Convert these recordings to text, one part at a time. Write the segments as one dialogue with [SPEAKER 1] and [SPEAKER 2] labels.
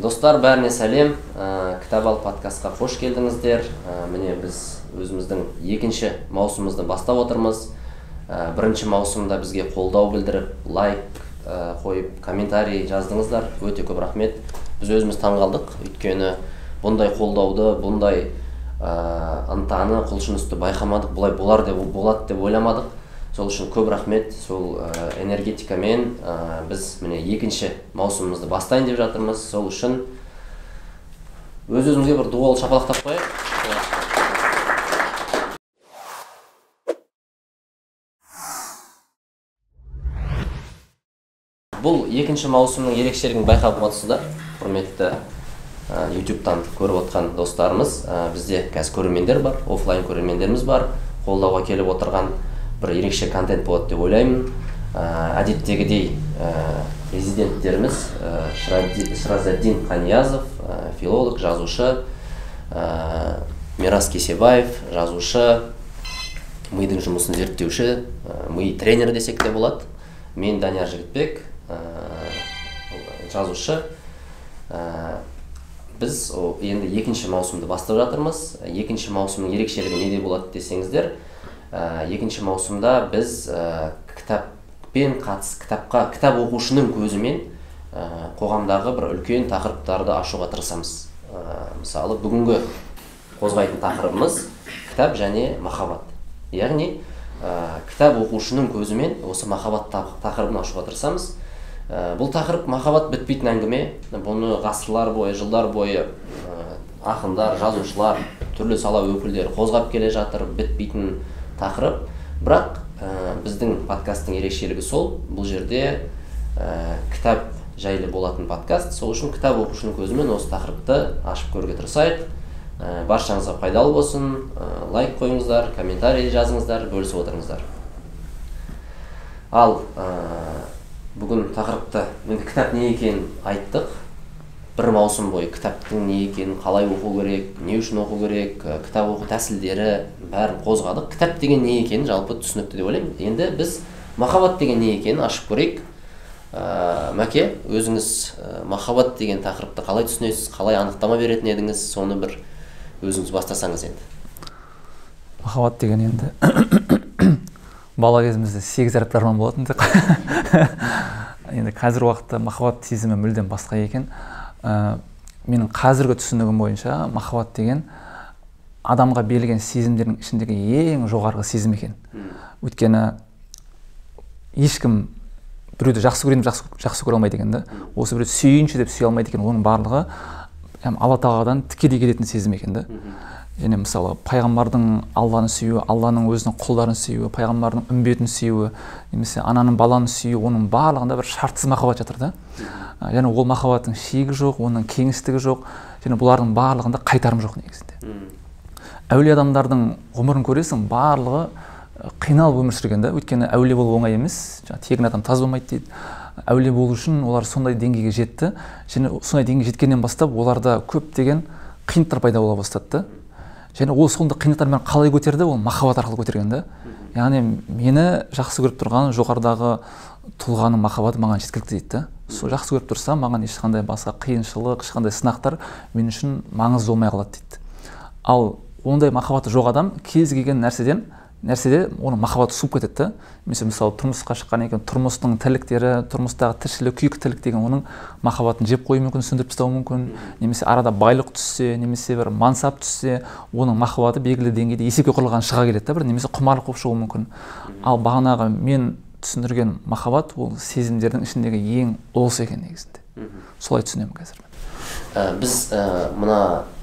[SPEAKER 1] достар бәріне сәлем. Ә, кітап ал подкастқа қош келдіңіздер. Ә, міне біз өзіміздің екінші маусымымызды бастап отырмыз. Ә, бірінші маусымда бізге қолдау білдіріп лайк ә, қойып комментарий жаздыңыздар. Өте көп рахмет. Біз өзіміз таңғалдық. Өйткені бұндай қолдауды бұндай ә, ынтаны құлшынысты байқамадық. Бұлай болар деп болады деп ойламадық. Сол үшін көп рахмет. Сол ә, энергетикамен ә, біз міне екінші маусымымызды бастайын деп жатырмыз. Сол үшін өз өзімізге бір дуал шапалақтап қояйық. Бұл екінші маусымның ерекшелігін байқап отырсыздар құрметті ә, ютубтан көріп отқан достарымыз. Ә, бізде қазір көрермендер бар оффлайн көрермендеріміз бар. Қолдауға келіп отырған бір ерекше контент болады деп ойлаймын. Ә, әдеттегідей ә, резиденттеріміз ә, шыразаддин қаниязов филолог жазушы мирас кесебаев жазушы мидың жұмысын зерттеуші ми тренер десек те болады. Мен данияр жігітбек жазушы. Біз енді екінші маусымды бастап жатырмыз. Екінші маусымның ерекшелігі неде болады десеңіздер екінші маусымда біз ә, кітаппен қатыс кітапқа кітап оқушының көзімен ә, қоғамдағы бір үлкен тақырыптарды ашуға тырысамыз. Мысалы бүгінгі қозғайтын тақырыбымыз кітап және махаббат. Яғни ә, кітап оқушының көзімен осы махаббат тақырыбын ашуға тырысамыз. Ә, бұл тақырып махаббат бітпейтін әңгіме. Бұны ғасырлар бойы жылдар бойы ә, ақындар жазушылар түрлі сала өкілдері қозғап келе жатыр. Бітпейтін тақырып. Бірақ ә, біздің подкасттың ерекшелігі сол. Бұл жерде ә, кітап жайлы болатын подкаст. Сол үшін кітап оқушының көзімен осы тақырыпты ашып көруге тырысайық. Ә, баршаңызға пайдалы болсын. Ә, лайк қойыңыздар комментарий жазыңыздар бөлісіп отырыңыздар. Ал ә, бүгін тақырыпты енді кітап не екенін айттық. Бір маусым бойы кітаптың не екенін қалай оқу керек не үшін оқу керек кітап оқу тәсілдері бәрін қозғадық. Кітап деген не екенін жалпы түсінікті деп ойлаймын. Енді біз махаббат деген не екенін ашып көрейік. Ә, мәке өзіңіз ә, махаббат деген тақырыпты қалай түсінесіз қалай анықтама беретін едіңіз? Соны бір өзіңіз бастасаңыз енді.
[SPEAKER 2] Махаббат деген енді бала кезімізде сегіз әріпті арман болатын енді қазіргі уақытта махаббат сезімі мүлдем басқа екен. Ә, менің қазіргі түсінігім бойынша махаббат деген адамға берілген сезімдердің ішіндегі ең жоғарғы сезім екен. Өйткені ешкім біреуді жақсы көремін жақсы, жақсы көре алмайды екен да. Осы біреуді сүйейінші деп сүйе алмайды екен оның барлығы алла тағаладан тікелей келетін сезім екен да. Және мысалы пайғамбардың алланы сүю алланың өзінің құлдарын сүюі пайғамбардың үмбетін сүюі немесе ананың баланы сүю оның барлығында бір шартсыз махаббат жатыр да. Және ол махаббаттың шегі жоқ оның кеңістігі жоқ және бұлардың барлығында қайтарым жоқ негізінде. Әулие адамдардың ғұмырын көресің барлығы қиналып өмір сүрген да. Өйткені әулие болу оңай емес жаңағы тегін адам таз болмайды дейді. Әулие болу үшін олар сондай деңгейге жетті және сондай деңгейге жеткеннен бастап оларда көптеген қиындықтар пайда бола бастады да. Және ол сондай қиындықтармен қалай көтерді? Ол махаббат арқылы көтерген да яғни мені жақсы көріп тұрған жоғарыдағы тұлғаның махаббаты маған жеткілікті дейді да сол жақсы көріп тұрса маған ешқандай басқа қиыншылық ешқандай сынақтар мен үшін маңызды болмай қалады дейді ал ондай махаббаты жоқ адам кез келген нәрседен нәрседе оның махаббаты суып кетеді да. Немесе мысалы тұрмысқа шыққаннан кейін тұрмыстың тірліктері тұрмыстағы тіршілік күйік тірлік деген оның махаббатын жеп қоюы мүмкін сөндіріп тастауы мүмкін. Немесе арада байлық түссе немесе бір мансап түссе оның махаббаты белгілі деңгейде есепке құрылған шыға келеді да бір немесе құмарлық болып шығуы мүмкін. Ал бағанағы мен түсіндірген махаббат ол сезімдердің ішіндегі ең ұлысы екен негізінде. Солай түсінемін қазір.
[SPEAKER 1] Ә, біз ә, мына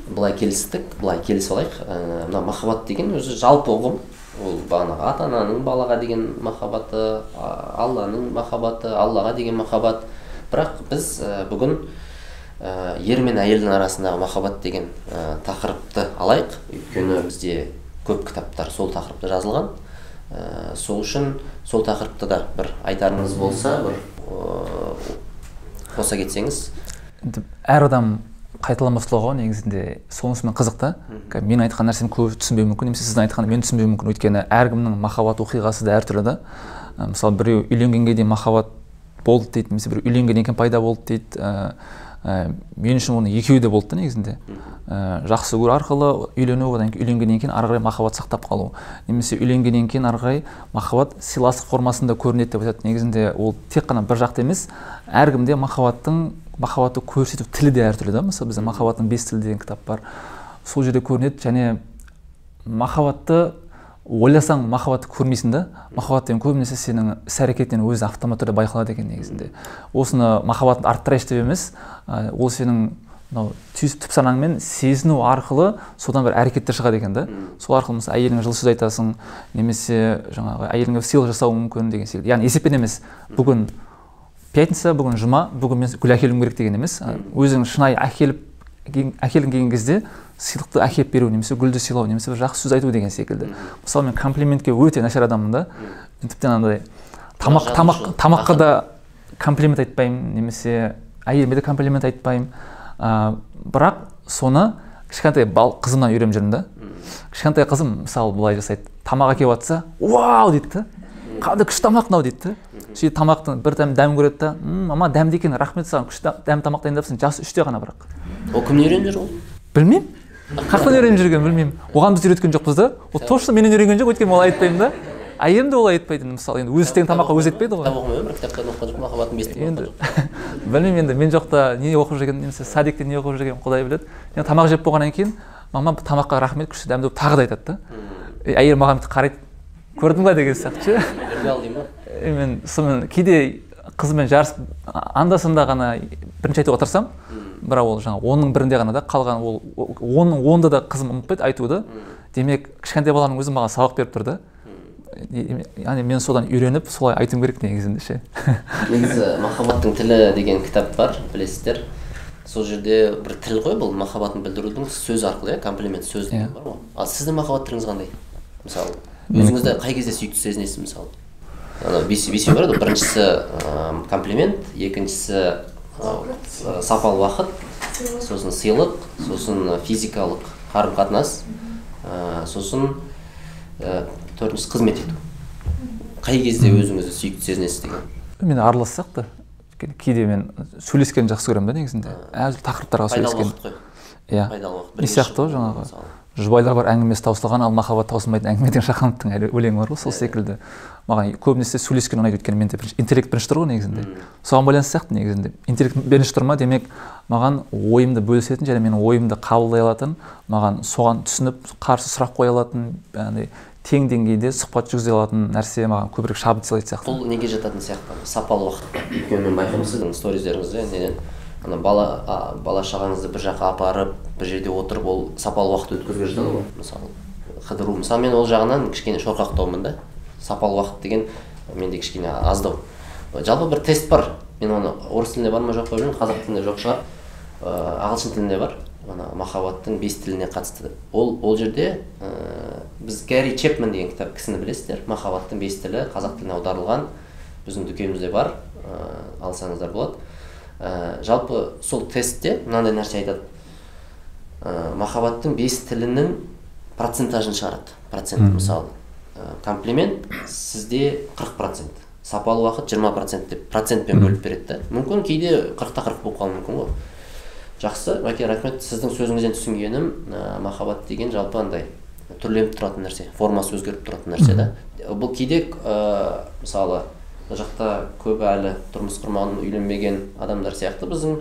[SPEAKER 1] былай келістік былай келісіп алайық. Ә, мына махаббат деген өзі жалпы ұғым. Ол бағанағы ата ананың балаға деген махаббаты алланың махаббаты аллаға деген махаббат. Бірақ біз ә, бүгін ә, ер мен әйелдің арасындағы махаббат деген ә, тақырыпты алайық. Өйткені бізде көп кітаптар сол тақырыпта жазылған. Сол үшін сол тақырыпты да бір айтарыңыз болса бір қоса кетсеңіз.
[SPEAKER 2] Әр адам қайталамастылығы ғой негізінде. Сонысымен қызық та мен айтқан нәрсені көбі түсінбеуі мүмкін немесе сіздің айтқанды мен түсінбеуім мүмкін. Өйткені әркімнің махаббат оқиғасы да әртүрлі да. Мысалы біреу үйленгенге дейін махаббат болды дейді немесе біреу үйленгеннен кейін пайда болды дейді. Ә, ә, мен үшін оның екеуі де болды да негізінде. Ә, жақсы көру арқылы үйлену одан кейін үйленгеннен кейін ары қарай махаббат сақтап қалу. Немесе үйленгеннен кейін ары қарай махаббат сыйластық формасында көрінеді деп айтады. Негізінде ол тек қана бір жақты емес әркімде махаббаттың махаббатты көрсету тілі де әртүрлі да. Мысалы бізде махаббаттың бес тілі деген кітап бар. Сол жерде көрінеді. Және махаббатты ойласаң махаббатты көрмейсің да. Махаббат деген көбінесе сенің іс әрекетіңнен өзі автоматты түрде байқалады екен негізінде. Осыны махаббатты арттырайыншы деп емес ол сенің мынау түп санаңмен сезіну арқылы содан бір әрекеттер шығады екен да. Сол арқылы мысалы әйеліңе жылы сөз айтасың немесе жаңағы әйеліңе сыйлық жасауың мүмкін деген секілді яғни есеппен емес. Бүгін пятница бүгін жұма бүгін мен гүл әкелуім керек деген емес. Өзің шынайы әкеліп әкелгің келген кезде сыйлықты әкеліп беру немесе гүлді сыйлау немесе бір жақсы сөз айту деген секілді. Мысалы мен комплиментке өте нашар адаммын да. Мен тіптен андай тамақ тамақ тамаққа да комплимент айтпаймын немесе әйеліме де комплимент айтпаймын. Ә, бірақ соны кішкентай бал қызымнан үйреніп жүрмін да. Кішкентай қызым мысалы былай жасайды. Тамақ әкеліп жатса вау дейді да қандай күшті тамақ мынау дейді да сөйтіп тамақтың бір дәм дәмін көреді да мама дәмді екен рахмет саған күшті дәм тамақ дайындапсың жасы үште ғана бірақ
[SPEAKER 1] ол кімнен үйреніп жүр ол?
[SPEAKER 2] Білмеймін. Қаяқтан үйреніп жүргенін білмеймін. Оған біз үйреткен жоқпыз да. Ол точно менен үйренген жоқ өйткені олай айтпаймын да. Әйелім де олай айтпайды мысалы енді өзі істеген тамаққа өзі айтпайды ғой.
[SPEAKER 1] Кітап оқымай бір кітаптан оқыған жоқпын махаббаттың бес
[SPEAKER 2] енді білмеймін енді мен жоқта не оқып жүрген немесе садикте не оқып жүргенімді құдай біледі. Енді тамақ жеп болғаннан кейін мамам тамаққа рахмет күшті дәмді болып тағы да айтады да әйелім маған қарайды көрдің ба? деген сияқты ше. Мен сонымен кейде қызыммен жарысып анда санда ғана бірінші айтуға тырысамын. Бірақ ол жаңағы онның бірінде ғана да қалған ол онның онда да қызым ұмытпайды айтуды. Демек кішкентай баланың өзі маған сабақ беріп тұр да яғни мен содан үйреніп солай айтуым керек негізінде ше.
[SPEAKER 1] Негізі махаббаттың тілі деген кітап бар білесіздер. Сол жерде бір тіл ғой бұл махаббатын білдірудің сөз арқылы иә комплимент сөз деген бар ғой. Ал сіздің махаббат түріңіз қандай? Мысалы өзіңізді қай кезде сүйікті сезінесіз мысалы? Ана бесеу бар еді біріншісі комплимент екіншісі сапалы уақыт сосын сыйлық сосын физикалық қарым қатынас сосын төртіншісі қызмет ету қай кезде өзіңізді сүйікті сезінесіз деген
[SPEAKER 2] мен аралас сияқты. Кейде мен сөйлескенді жақсы көремін да негізінде. Әртүрлі тақырыптарға
[SPEAKER 1] сөйлескен.
[SPEAKER 2] иә. Не сияқты ғой жаңағы. жұбайлар бар әңгімесі таусылған ал махаббат таусылмайтын әңгіме деген шахановтың өлеңі бар ғой сол секілді. Маған көбінесе сөйлескен ұнайды өйткені менде интеллект бірінші тұр ғой негізінде. Соған байланысты сияқты негізінде. Интеллект бірінші тұр ма демек маған ойымды бөлісетін және менің ойымды қабылдай алатын маған соған түсініп қарсы сұрақ қоя алатын яғни тең деңгейде сұхбат жүргізе алатын нәрсе маған көбірек шабыт сыйлайтын сияқты.
[SPEAKER 1] Бұл неге жататын сияқты? Сапалы уақыт. Өйткені мен байқаймын сіздің сторизеріңізде неден ана бала бала шағаңызды бір жаққа апарып бір жерде отырып ол сапалы уақыт өткізуге жатады ғой. Мысалы қыдыру мысалы мен ол жағынан кішкене шорқақтаумын да. Сапалы уақыт деген менде кішкене аздау жалпы бір тест бар. Мен оны орыс тілінде бар ма жоқ па білмеймін. Қазақ тілінде жоқ шығар. Ыыы ағылшын тілінде бар. Ана махаббаттың бес тіліне қатысты. Ол ол жерде ә, біз гарри чепмен деген кітап кісіні білесіздер. Махаббаттың бес тілі қазақ тіліне аударылған. Біздің дүкенімізде бар. Ә, алсаңыздар болады. Ә, жалпы сол тестте мынандай нәрсе айтады. Ә, махаббаттың бес тілінің процентажын шығарады. Процент мысалы. ә, комплимент сізде қырық процент. Сапалы уақыт жиырма процент деп процентпен бөліп береді да. Мүмкін кейде қырықта қырық болып қалуы мүмкін ғой. Жақсы. Бәке рахмет. Сіздің сөзіңізден түсінгенім ә, махаббат деген жалпы андай түрленіп тұратын нәрсе формасы өзгеріп тұратын нәрсе да. Бұл кейде ә, мысалы мына жақта көбі әлі тұрмыс құрмаған үйленбеген адамдар сияқты біздің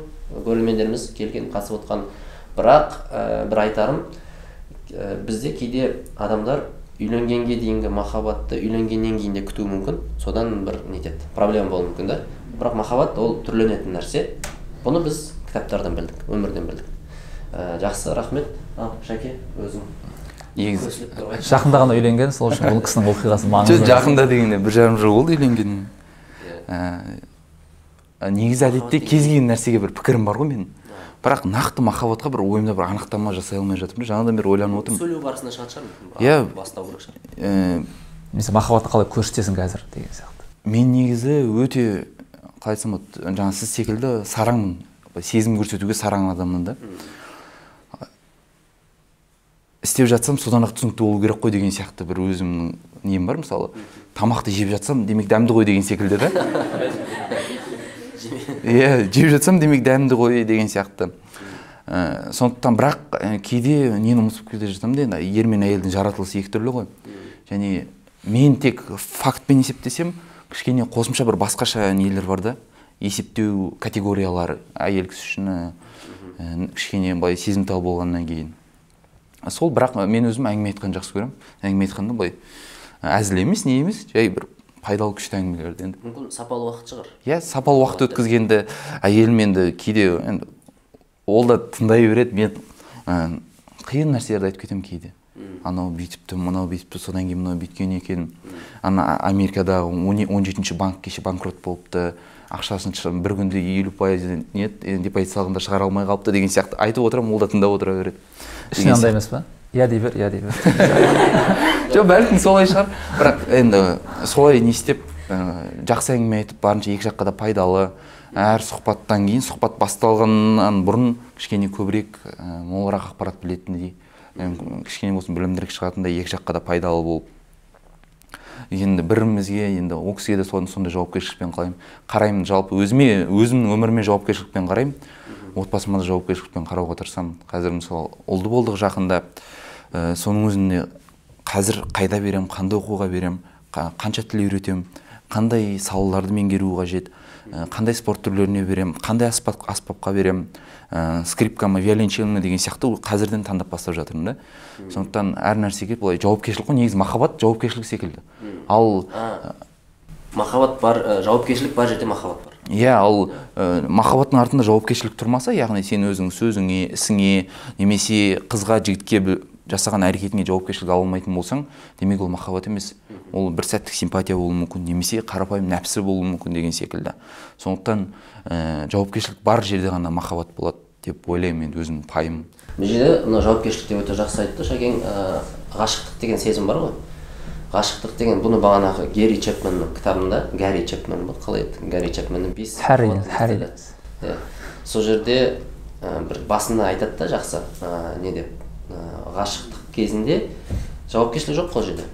[SPEAKER 1] көрермендеріміз келген қатысып отқан. Бірақ ә, бір айтарым ә, бізде кейде адамдар үйленгенге дейінгі махаббатты үйленгеннен кейін де күтуі мүмкін. Содан бір нетеді проблема болуы мүмкін да. Бірақ махаббат ол түрленетін нәрсе. Бұны біз кітаптардан білдік өмірден білдік. Ә, жақсы рахмет. Ал шәке өзің
[SPEAKER 2] негізі жақында ғана үйленген сол үшін бұл кісінің оқиғасы маңызды.
[SPEAKER 3] Жоқ жақында дегенде бір жарым жыл болды үйленгеніне ә, негізі әдетте кез келген нәрсеге бір пікірім бар ғой менің. Бірақ нақты махаббатқа бір ойымда бір анықтама жасай алмай жатырмын жаңадан бері ойланып отырмын.
[SPEAKER 1] Сөйлеу барысында шығатын шығар
[SPEAKER 3] иә.
[SPEAKER 1] Бастау керек шығар.
[SPEAKER 3] Ә,
[SPEAKER 2] немесе махаббатты қалай көрсетесің қазір деген сияқты.
[SPEAKER 3] мен негізі өте қалай айтсам болады жаңа сіз секілді сараңмын сезім көрсетуге сараң адаммын да. Істеп жатсам содан ақ түсінікті болу керек қой деген сияқты бір өзімнің нем бар мысалы тамақты жеп жатсам демек дәмді ғой деген секілді да. иә жеп жатсам демек дәмді ғой деген сияқты. Ә, сондықтан бірақ ә, кейде нені ұмытып келе жатамын да енді ер мен әйелдің жаратылысы екі түрлі ғой. Және мен тек фактпен есептесем кішкене қосымша бір басқаша нелер бар да есептеу категориялары әйел кісі үшін ә, ә, кішкене былай сезімтал болғаннан кейін. Сол бірақ мен өзім әңгіме айтқанды жақсы көремін. Әңгіме айтқанда былай әзіл емес не емес жай бір пайдалы күшті әңгімелерді енді
[SPEAKER 1] мүмкін сапалы уақыт шығар.
[SPEAKER 3] Иә сапалы уақыт өткізгенді әйелім енді кейде енді ол да тыңдай береді. Мен ә, қиын нәрселерді айтып кетемін кейде. Анау бүйтіпті мынау бүйтіпті содан кейін мынау бүйткен екен. Ана америкадағы он жетінші банк кеше банкрот болыпты. Ақшасын бір күнде елу пайыз не депозит салғанда шығара алмай қалыпты деген сияқты айтып отырамын ол да тыңдап отыра береді.
[SPEAKER 2] Ішінен андай емес па? иә дей бер иә дей бер.
[SPEAKER 3] жоқ бәлкім солай шығар. Бірақ енді солай не істеп ә, жақсы әңгіме айтып барынша екі жаққа да пайдалы. Әр сұхбаттан кейін сұхбат басталғаннан бұрын кішкене көбірек ә, молырақ ақпарат білетіндей кішкене болсын білімдірек шығатындай екі жаққа да пайдалы болып. Енді бірімізге енді ол кісіге де сондай жауапкершілікпен қараймын қараймын жалпы өзіме өзімнің өміріме жауапкершілікпен қараймын. Отбасыма да жауапкершілікпен қарауға тырысамын. Қазір мысалы ұлды болдық жақында. Ә, соның өзінде қазір қайда беремін қандай оқуға беремін қанша тіл үйретемін қандай салаларды меңгеру қажет қандай спорт түрлеріне беремін қандай аспап, аспапқа беремін ә, скрипка ма виолончель деген сияқты қазірден таңдап бастап жатырмын да. Сондықтан әр нәрсеге былай жауапкершілік қой негізі махаббат жауапкершілік секілді. Ал
[SPEAKER 1] махаббат бар ә, жауапкершілік бар жерде махаббат бар.
[SPEAKER 3] Иә ал ә, махаббаттың артында жауапкершілік тұрмаса яғни сен өзің сөзіңе ісіңе немесе қызға жігітке жасаған әрекетіңе жауапкершілік ала алмайтын болсаң демек ол махаббат емес. Ол бір сәттік симпатия болуы мүмкін немесе қарапайым нәпсі болуы мүмкін деген секілді. Сондықтан ә, жауапкершілік бар жерде ғана махаббат болады деп ойлаймын енді өзімнің пайымым
[SPEAKER 1] бұл жерде мына жауапкершілікте өте жақсы айтты шәкең. Ә, ғашықтық деген сезім бар ғой. Ғашықтық деген бұны бағанағы герри чепменнің кітабында гарри чепмен ба қалай еді? Гарри чепменнің бес
[SPEAKER 2] харри харри.
[SPEAKER 1] иә сол жерде ә, бір басында айтады да жақсы. Ә, не деп? Ғашықтық кезінде жауапкершілік жоқ қой жерде.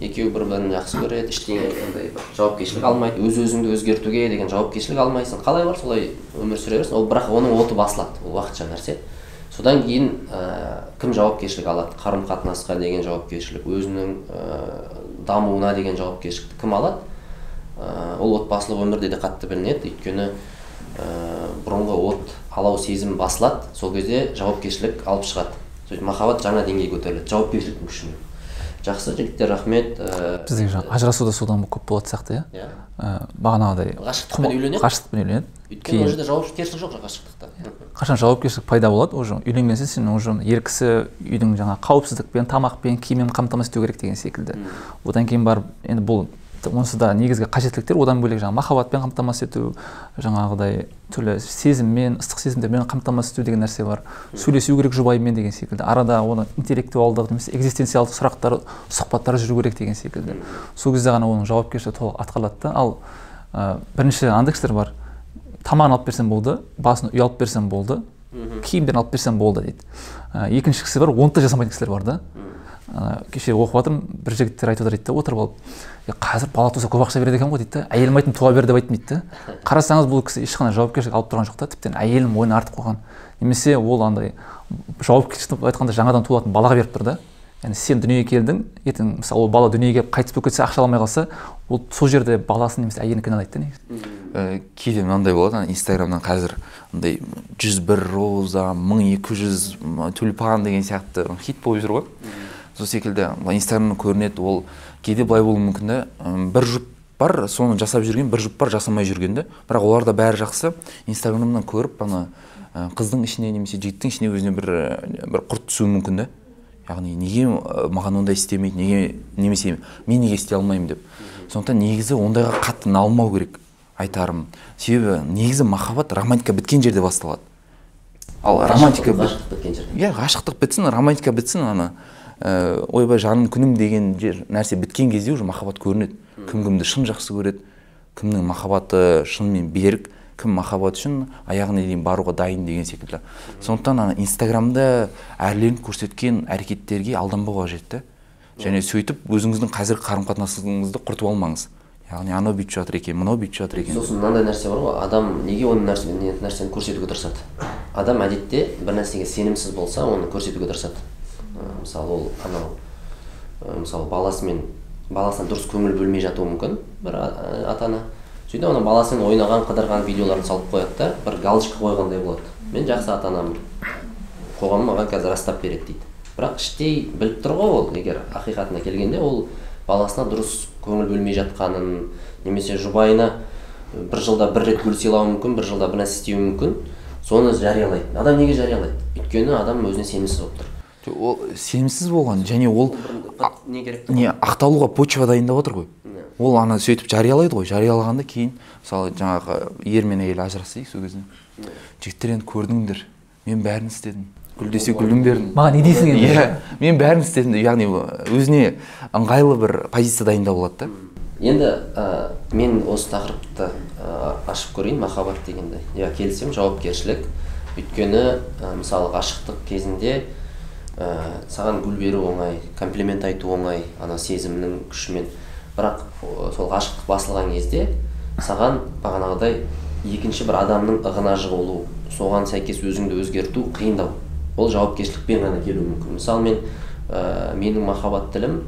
[SPEAKER 1] Екеуі бір бірін жақсы көреді ештеңе андай жауапкершілік алмайды өз өзіңді өзгертуге деген жауапкершілік алмайсың. Қалай бар солай өмір сүре берсің ол бірақ оның оты басылады ол уақытша нәрсе. Содан кейін ә, кім жауапкершілік алады? Қарым қатынасқа деген жауапкершілік өзінің ә, дамуына деген жауапкершілікті кім алады? Ә, ол отбасылық өмірде де қатты білінеді. Өйткені ә, бұрынғы от алау сезім басылады. Сол кезде жауапкершілік алып шығады. Махаббат жаңа деңгейге көтеріледі жауапкершіліктің күшімен жақсы жігіттер рахмет ә...
[SPEAKER 2] бізде жаңағы ажырасу да содан көп болатын сияқты иә
[SPEAKER 1] иә
[SPEAKER 2] ә, бағанағыдай
[SPEAKER 1] ғашықтықпен үйленеді
[SPEAKER 2] ғашықтықпен үйленеді
[SPEAKER 1] өйткені ол жерде жауапкершілік жоқ ғашықтықта
[SPEAKER 2] қашан жауапкершілік пайда болады уже үйленген соң сен уже ер кісі үйдің жаңағы қауіпсіздікпен тамақпен киіммен қамтамасыз ету керек деген секілді. Одан кейін барып енді бұл онсыз да негізгі қажеттіліктер одан бөлек жаңағы махаббатпен қамтамасыз ету жаңағыдай түрлі сезіммен ыстық сезімдермен қамтамасыз ету деген нәрсе бар. Сөйлесу керек жұбайымен деген секілді. Арада оны интеллектуалдық немесе экзистенциалдық сұрақтар сұхбаттар жүру керек деген секілді. Сол кезде ғана оның жауапкершілігі толық атқарылады да. Ал ә, бірінші андай кісілер бар. Тамағын алып берсем болды басын үй алып берсем болды киімдерін алып берсем болды дейді. Ә, екінші кісі бар оны да жасамайтын кісілер бар да. Ана кеше оқып жатырмын бір жігіттер айтып жатыр дейді да отырып алып. Қазір бала туса көп ақша береді екен ғой дейді да әйелім айтын туа бер деп айтты дейді да қарасаңыз бұл кісі ешқандай жауапкершілік алып тұрған жоқ та. Тіптен әйелінің мойнына артып қойған. Немесе ол андай жауапкершілік айтқанда жаңадан туылатын балаға беріп тұр да. Яғни сен дүниеге келдің ертең мысалы ол бала дүниеге келіп қайтыс болып кетсе ақша ала алмай қалса ол сол жерде баласын немесе әйелін кінәлайды да негізі.
[SPEAKER 3] Ә, кейде мынандай болады ана инстаграмнан қазір андай жүз бір роза мың екі жүз тюльпан деген сияқты хит болып жүр ғой. Сол секілді инстаграмнан көрінеді ол кейде былай болуы мүмкін да бір жұп бар соны жасап жүрген бір жұп бар жасамай жүрген да бірақ оларда бәрі жақсы. Инстаграмнан көріп ана қыздың ішіне немесе жігіттің ішіне өзіне бір бір құрт түсуі мүмкін да яғни неге маған ондай істемейді неге немесе мен неге істей алмаймын деп. Сондықтан негізі ондайға қатты налмау керек айтарым. Себебі негізі махаббат романтика біткен жерде басталады. Ал романтика
[SPEAKER 1] ғашықтық біткен жерде.
[SPEAKER 3] Иә ғашықтық бітсін романтика бітсін ана. Ә, ойбай жаным күнім деген жер нәрсе біткен кезде уже махаббат көрінеді. Кім кімді шын жақсы көреді кімнің махаббаты шынымен берік кім махаббат үшін аяғына дейін баруға дайын деген секілді. Сондықтан ана инстаграмда әрленіп көрсеткен әрекеттерге алданбау қажет та және сөйтіп өзіңіздің қазіргі қарым қатынасыңызды құртып алмаңыз. Яғни анау бүйтіп жатыр екен мынау бүйтіп жатыр екен.
[SPEAKER 1] Сосын мынандай нәрсе бар ғой адам неге оны нәрсені көрсетуге тырысады? Адам әдетте бір нәрсеге сенімсіз болса оны көрсетуге тырысады. Мысалы ол анау мысалы баласымен баласына дұрыс көңіл бөлмей жатуы мүмкін бір ата ана сөйтіп ана баласымен ойнаған қыдырған видеоларын салып қояды да бір галочка қойғандай болады. Мен жақсы ата анамын қоғам маған қазір растап береді дейді. Бірақ іштей біліп тұр ғой ол егер ақиқатына келгенде ол баласына дұрыс көңіл бөлмей жатқанын немесе жұбайына бір жылда бір рет гүл сыйлауы мүмкін бір жылда бір нәрсе істеуі мүмкін. Соны жариялайды. Адам неге жариялайды? Өйткені адам өзіне сенімсіз болып тұр.
[SPEAKER 3] Ол сенімсіз болған және ол
[SPEAKER 1] не керек
[SPEAKER 3] не ақталуға почва дайындап отыр ғой. Ол ана сөйтіп жариялайды ғой. Жариялағанда кейін мысалы жаңағы ер мен әйел ажырасты дейік сол кезде. Жігіттер енді көрдіңдер. Мен бәрін істедім. Гүл десе гүлін бердім
[SPEAKER 2] маған не дейсің енді.
[SPEAKER 3] Иә. Мен бәрін істедім. Деп, яғни өзіне ыңғайлы бір позиция дайындап алады да.
[SPEAKER 1] Енді ә, мен осы тақырыпты ә, ашып көрейін. Махаббат дегенді. Иә келісемін. Жауапкершілік. Өйткені ә, мысалы ғашықтық кезінде ә, саған гүл беру оңай комплимент айту оңай ана сезімнің күшімен. Бірақ сол ғашықтық басылған кезде саған бағанағыдай екінші бір адамның ығына жығылу соған сәйкес өзіңді өзгерту қиындау. Ол жауапкершілікпен ғана келуі мүмкін. Мысалы мен ә, менің махаббат тілім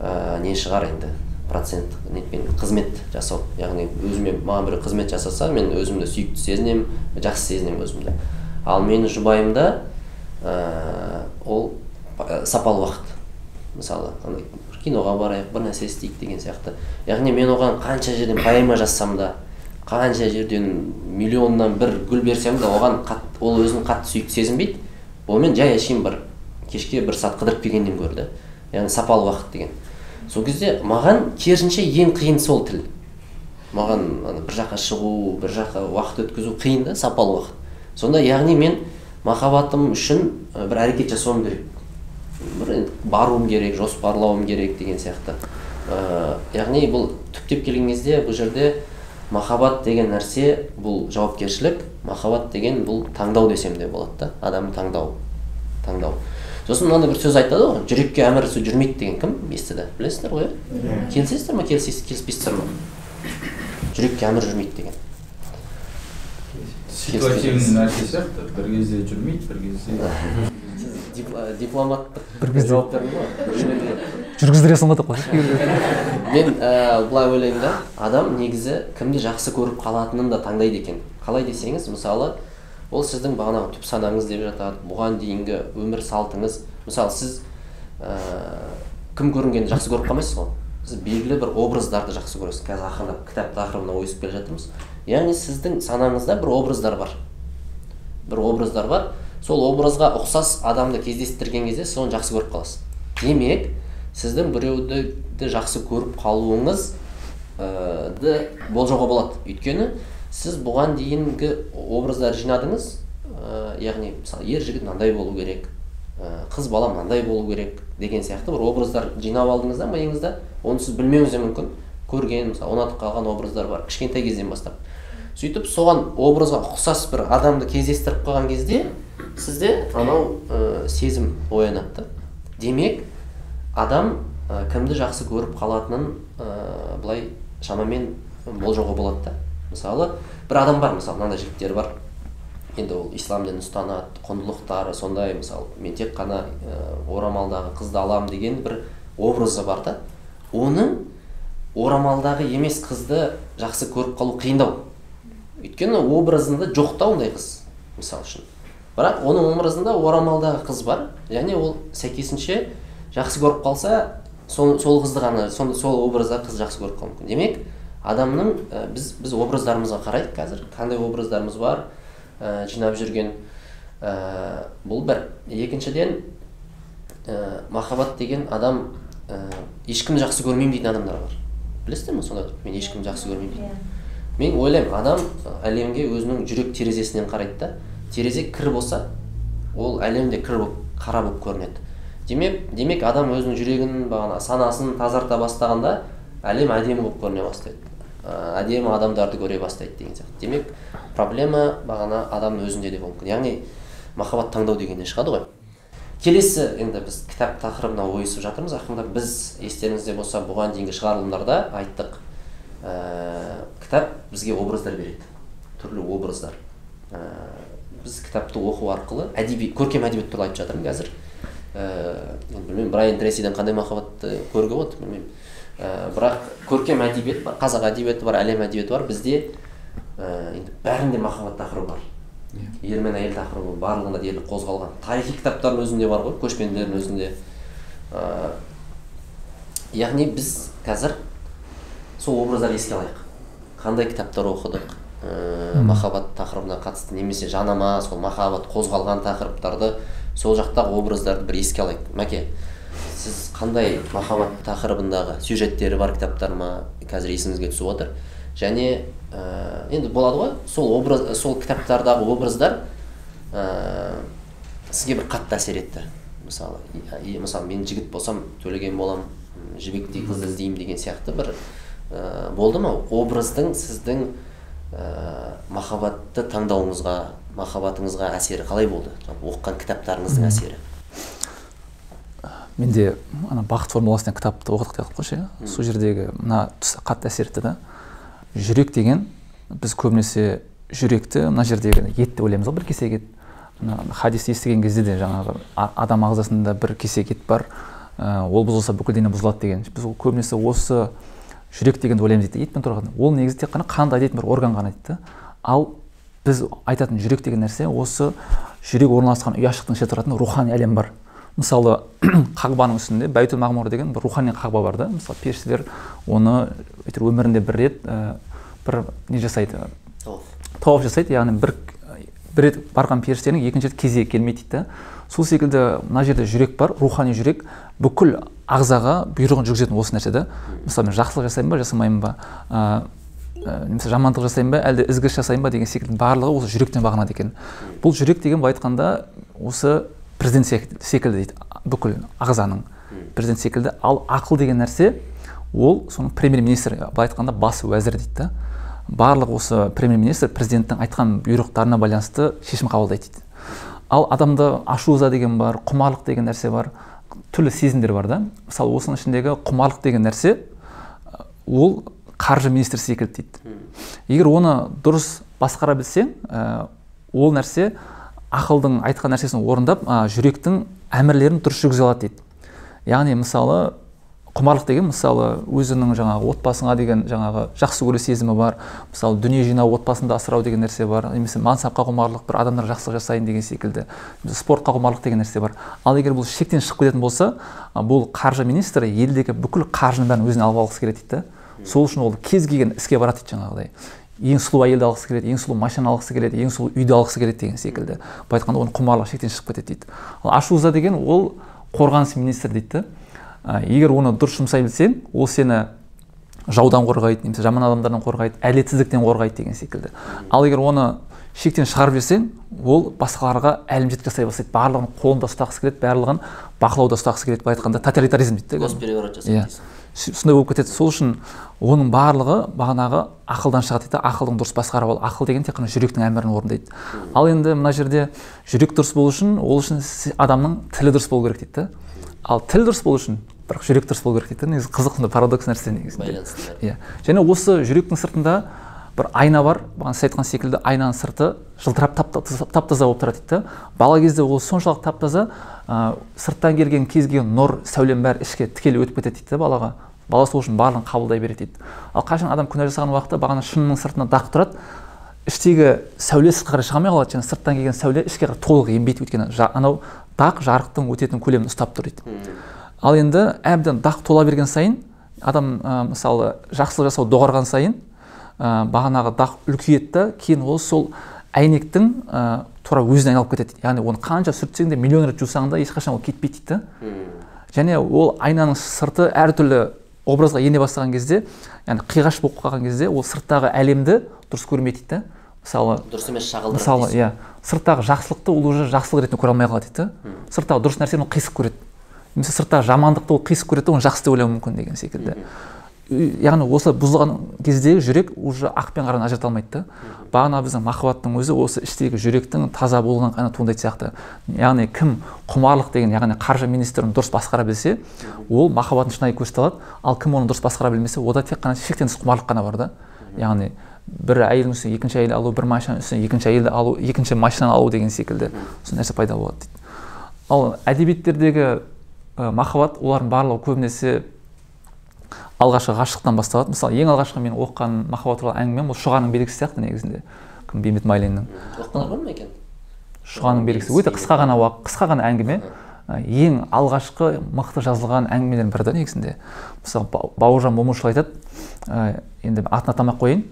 [SPEAKER 1] ә, не шығар енді процент нетпен қызмет жасау. Яғни өзіме маған біреу қызмет жасаса мен өзімді сүйікті сезінемін жақсы сезінемін өзімді. Ал менің жұбайымда ол ә, сапалы уақыт. Мысалы андай киноға барайық бір нәрсе істейік деген сияқты. Яғни мен оған қанша жерден поэма жазсам да қанша жерден миллионнан бір гүл берсем де оған қат, ол өзін қатты сүйікті сезінбейді. Онымен жай әшейін бір кешке бір сағат қыдырып келгеннен гөрі да яғни сапалы уақыт деген. Сол кезде маған керісінше ең қиын сол тіл. Маған бір жаққа шығу бір жаққа уақыт өткізу қиын да сапалы уақыт. Сонда яғни мен махаббатым үшін ә, бір әрекет жасауым керек. Бір енді баруым керек жоспарлауым керек деген сияқты. Ә, яғни бұл түптеп келген кезде бұл жерде махаббат деген нәрсе бұл жауапкершілік махаббат деген бұл таңдау десем де болады да адамның таңдауы таңдау. Сосын мынандай бір сөз айтады ғой жүрекке әмір су жүрмейді деген кім? Естіді. Білесіздер ғой? Иә келісесіздер ма келіспейсіздер ма жүрекке әмір жүрмейді деген.
[SPEAKER 4] Ситуативный нәрсе сияқты бір кезде жүрмейді бір кезде
[SPEAKER 1] дипломаттық
[SPEAKER 2] Бір кезде-
[SPEAKER 1] жауап ғой
[SPEAKER 2] жүргіздіре салмадық қой
[SPEAKER 1] мен ә, былай ойлаймын да адам негізі кімді жақсы көріп қалатынын да таңдайды екен. Қалай десеңіз мысалы ол сіздің бағанағы түп санаңыз деп жатады бұған дейінгі өмір салтыңыз. Мысалы сіз ә, кім көрінгенді жақсы көріп қалмайсыз ғой. Сіз белгілі бір образдарды жақсы көресіз. Қазір ақырындап кітап тақырыбына ойысып келе жатырмыз. Яғни сіздің санаңызда бір образдар бар. Бір образдар бар. Сол образға ұқсас адамды кездестірген кезде сіз оны жақсы көріп қаласыз. Демек сіздің біреуді ді жақсы көріп қалуыңыз ә, ды болжауға болады. Өйткені сіз бұған дейінгі образдар жинадыңыз ә, яғни мысалы ер жігіт мынандай болу керек ә, қыз бала мынандай болу керек деген сияқты бір образдар жинап алдыңыз да миыңызда. Оны сіз білмеуіңіз де мүмкін. Көрген мысалы ұнатып қалған образдар бар. Кішкентай кезден бастап. Сөйтіп соған образға ұқсас бір адамды кездестіріп қалған кезде сізде анау ә, сезім оянады. Демек адам ә, кімді жақсы көріп қалатынын ә, былай шамамен болжауға болады да. Мысалы бір адам бар мысалы мынандай жігіттер бар. Енді ол ислам дінін ұстанады құндылықтары сондай мысалы мен тек қана ә, орамалдағы қызды аламын деген бір образы бар да. Оның орамалдағы емес қызды жақсы көріп қалу қиындау. Өйткені образында жоқ та ондай қыз мысалы үшін? Бірақ оның образында орамалдағы қыз бар. Және ол сәйкесінше жақсы көріп қалса сол, сол қызды ғана сол, сол образдағы қыз жақсы көріп қалуы мүмкін. Демек адамның ә, біз біз образдарымызға қарайық қазір. Қандай образдарымыз бар ә, жинап жүрген ә, бұл бір. Екіншіден ә, махаббат деген адам ә, ешкімді жақсы көрмеймін дейтін адамдар бар. Білесіздер ме сондай мен ешкімді жақсы көрмеймін дейді мен ойлаймын адам әлемге өзінің жүрек терезесінен қарайды да. Терезе кір болса ол әлемде кір болып қара болып көрінеді. Демек демек адам өзінің жүрегін бағана санасын тазарта бастағанда әлем әдемі болып көріне бастайды. Ә, әдемі адамдарды көре бастайды деген сияқты. Демек проблема бағана адамның өзінде де болуы мүмкін. Яғни махаббат таңдау дегеннен шығады ғой? Келесі енді біз кітап тақырыбына ойысып жатырмыз. Ақырындап біз естеріңізде болса бұған дейінгі шығарылымдарда айттық. Ә, кітап бізге образдар береді. Түрлі образдар. Ә, біз кітапты оқу арқылы әдеби көркем әдебиет туралы айтып жатырмын қазір. Ә, енді білмеймін брайан трейсиден қандай махаббатты көруге болады білмеймін. Ә, бірақ көркем әдебиет бар қазақ әдебиеті бар әлем әдебиеті бар бізде ә, енді бәрінде махаббат тақырыбы бар. Ер мен әйел тақырыбы барлығында дерлік қозғалған. Тарихи кітаптардың өзінде бар ғой көшпенділердің өзінде. Ә, яғни біз қазір сол образдарды еске алайық. Қандай кітаптар оқыдық? Ә, махаббат тақырыбына қатысты немесе жанама сол махаббат қозғалған тақырыптарды сол жақтағы образдарды бір еске алайық. Мәке сіз қандай махаббат тақырыбындағы сюжеттері бар кітаптар ма қазір есіңізге түсіп отыр? Және ә, енді болады ғой сол образ сол кітаптардағы образдар ә, сізге бір қатты әсер етті. Мысалы мысалы мен жігіт болсам төлеген боламын жібектей қызды іздеймін деген сияқты бір ә, болды ма? Образдың сіздің ә, махаббатты таңдауыңызға махаббатыңызға әсері қалай болды? Жалпы оқыған кітаптарыңыздың әсері.
[SPEAKER 2] Менде ана бақыт формуласы деген кітапты оқыдық деп қойшы сол жердегі мына тұсы қатты әсер етті да. Жүрек деген біз көбінесе жүректі мына жердегі ет деп ойлаймыз ғой бір кесек ет. Мына хадисті естіген кезде де жаңағы адам ағзасында бір кесек ет бар ә, ол бұзылса бүкіл дене бұзылады деген. Біз көбінесе осы жүрек дегенді ойлаймыз дейді етпен тұрған ол негізі тек қана қанды айдайтын бір орган ғана дейді. Ал біз айтатын жүрек деген нәрсе осы жүрек орналасқан ұяшықтың ішінде тұратын рухани әлем бар. Мысалы қағбаның үстінде бәйтул мағмұр деген бір рухани қағба бар да. Мысалы періштелер оны әйтеуір өмірінде бір рет ә, бір не жасайды? Тауап жасайды яғни бір бір рет барған періштенің екінші рет кезегі келмейді дейді сол секілді мына жерде жүрек бар рухани жүрек. Бүкіл ағзаға бұйрығын жүргізетін осы нәрсе да мысалы мен жақсылық жасаймын ба жасамаймын ба? Ә, ә, немесе жамандық жасаймын ба? Әлде ізгі іс жасаймын ба деген секілді барлығы осы жүректен бағынады екен. Бұл жүрек деген былай айтқанда осы президент сек- секілді дейді бүкіл ағзаның. Президент секілді. Ал ақыл деген нәрсе ол соның премьер министр былай айтқанда бас уәзір дейді да. Барлық осы премьер министр президенттің айтқан бұйрықтарына байланысты шешім қабылдайды дейді. Ал адамда ашу ыза деген бар құмарлық деген нәрсе бар түрлі сезімдер бар да. Мысалы осының ішіндегі құмарлық деген нәрсе ол қаржы министрі секілді дейді. Егер оны дұрыс басқара білсең ә, ол нәрсе ақылдың айтқан нәрсесін орындап ә, жүректің әмірлерін дұрыс жүргізе алады дейді. Яғни мысалы құмарлық деген мысалы өзінің жаңағы отбасыңа деген жаңағы жақсы көру сезімі бар. Мысалы дүние жинау отбасыңды асырау деген нәрсе бар. Немесе мансапқа құмарлық бір адамдарға жақсылық жасайын деген секілді. Спортқа құмарлық деген нәрсе бар. Ал егер бұл шектен шығып кететін болса бұл қаржы министрі елдегі бүкіл қаржының бәрін өзіне алып алғысы келеді дейді сол үшін ол кез келген іске барады дейді жаңағыдай. Ең сұлу әйелді алғысы келеді ең сұлу машина алғысы келеді ең сұлу үйді алғысы келеді деген секілді. Былай айтқанда оның құмарлығы шектен шығып кетеді дейді. Ал ашу ыза деген ол қорғаныс министрі дейді егер оны дұрыс жұмсай білсең ол сені жаудан қорғайды немесе жаман адамдардан қорғайды әділетсіздіктен қорғайды деген секілді. Ал егер оны шектен шығарып жіберсең ол басқаларға әлімжет жасай бастайды. Барлығын қолында ұстағысы келеді барлығын бақылауда ұстағысы келеді былай айтқанда тоталитаризм дейді да
[SPEAKER 1] госпереворот жасайды
[SPEAKER 2] иә.
[SPEAKER 1] дейсің
[SPEAKER 2] С- сондай болып кетеді. Сол үшін оның барлығы бағанағы ақылдан шығады дейді ақылдың дұрыс басқарып ал ақыл деген тек қана жүректің әмірін орындайды. Ал енді мына жерде жүрек дұрыс болу үшін ол үшін адамның тілі дұрыс болу керек дейді да ал тіл дұрыс болу үшін бірақ жүрек дұрыс болу керек дейді да негізі қызық сондай парадокс нәрсе негізінде. Иә. Және осы жүректің сыртында бір айна бар. Бағана сіз айтқан секілді айнаның сырты жылтырап тап таза болып тұрады дейді да бала кезде ол соншалық тап таза ә, сырттан келген кез келген нұр сәулем бәрі ішке тікелей өтіп кетеді дейді да балаға. Бала сол үшін барлығын қабылдай береді дейді. Ал қашан адам күнә жасаған уақытта бағана шынының сыртында дақ тұрады іштегі сәуле сыртқа қарай шыға алмай қалады және сырттан келген сәуле ішке қарай толық енбейді өйткені. Анау дақ жарықтың өтетін көлемін ұстап тұр дейді. Ал енді әбден дақ тола берген сайын адам ә, мысалы жақсылық жасау доғарған сайын ә, бағанағы дақ үлкейеді да кейін ол сол әйнектің ә, тура өзіне айналып кетеді. Яғни оны қанша сүртсең де миллион рет жусаң да ешқашан ол кетпейді дейді және ол айнаның сырты әртүрлі образға ене бастаған кезде яғни қиғаш болып қалған кезде ол сырттағы әлемді дұрыс көрмейді дейді мысалы
[SPEAKER 1] дұрыс емес шағылдырады
[SPEAKER 2] мысалы иә сырттағы жақсылықты ол уже жақсылық ретінде көре алмай қалады дейді да. Сырттағы дұрыс нәрсені ол қисық көреді. Немесе сырттағы жамандықты ол қисық көреді оны жақсы деп ойлауы мүмкін деген секілді. Яғни осы бұзылған кезде жүрек уже ақ пен қараны ажырата алмайды да. Бағана біздің махаббаттың өзі осы іштегі жүректің таза болған ғана туындайтын сияқты. Яғни кім құмарлық деген яғни қаржы министрін дұрыс басқара білсе ол махаббатын шынайы көрсете алады ал кім оны дұрыс басқара білмесе ода тек қана шектен тыс құмарлық қана бар да. Яғни бір әйелдің үстіне екінші әйел алу бір машинаның үстіне екінші әйелді алу екінші машинаны алу деген секілді. Сол нәрсе пайда болады дейді. Ал әдебиеттердегі ә, махаббат олардың барлығы көбінесе алғашқы ғашықтықтан басталады. Мысалы ең алғашқы мен оқыған махаббат туралы әңгімем ол шұғаның белгісі сияқты негізінде. Кім бейімбет майлиннің.
[SPEAKER 1] Ба ма екен?
[SPEAKER 2] Шұғаның белгісі. Өте қысқа ғана уақыт қысқа ғана әңгіме. Ә, ең алғашқы мықты жазылған әңгімелердің бірі да негізінде. Мысалы Ба- бауыржан момышұлы айтады. Ә, енді атын атамай ақ қояйын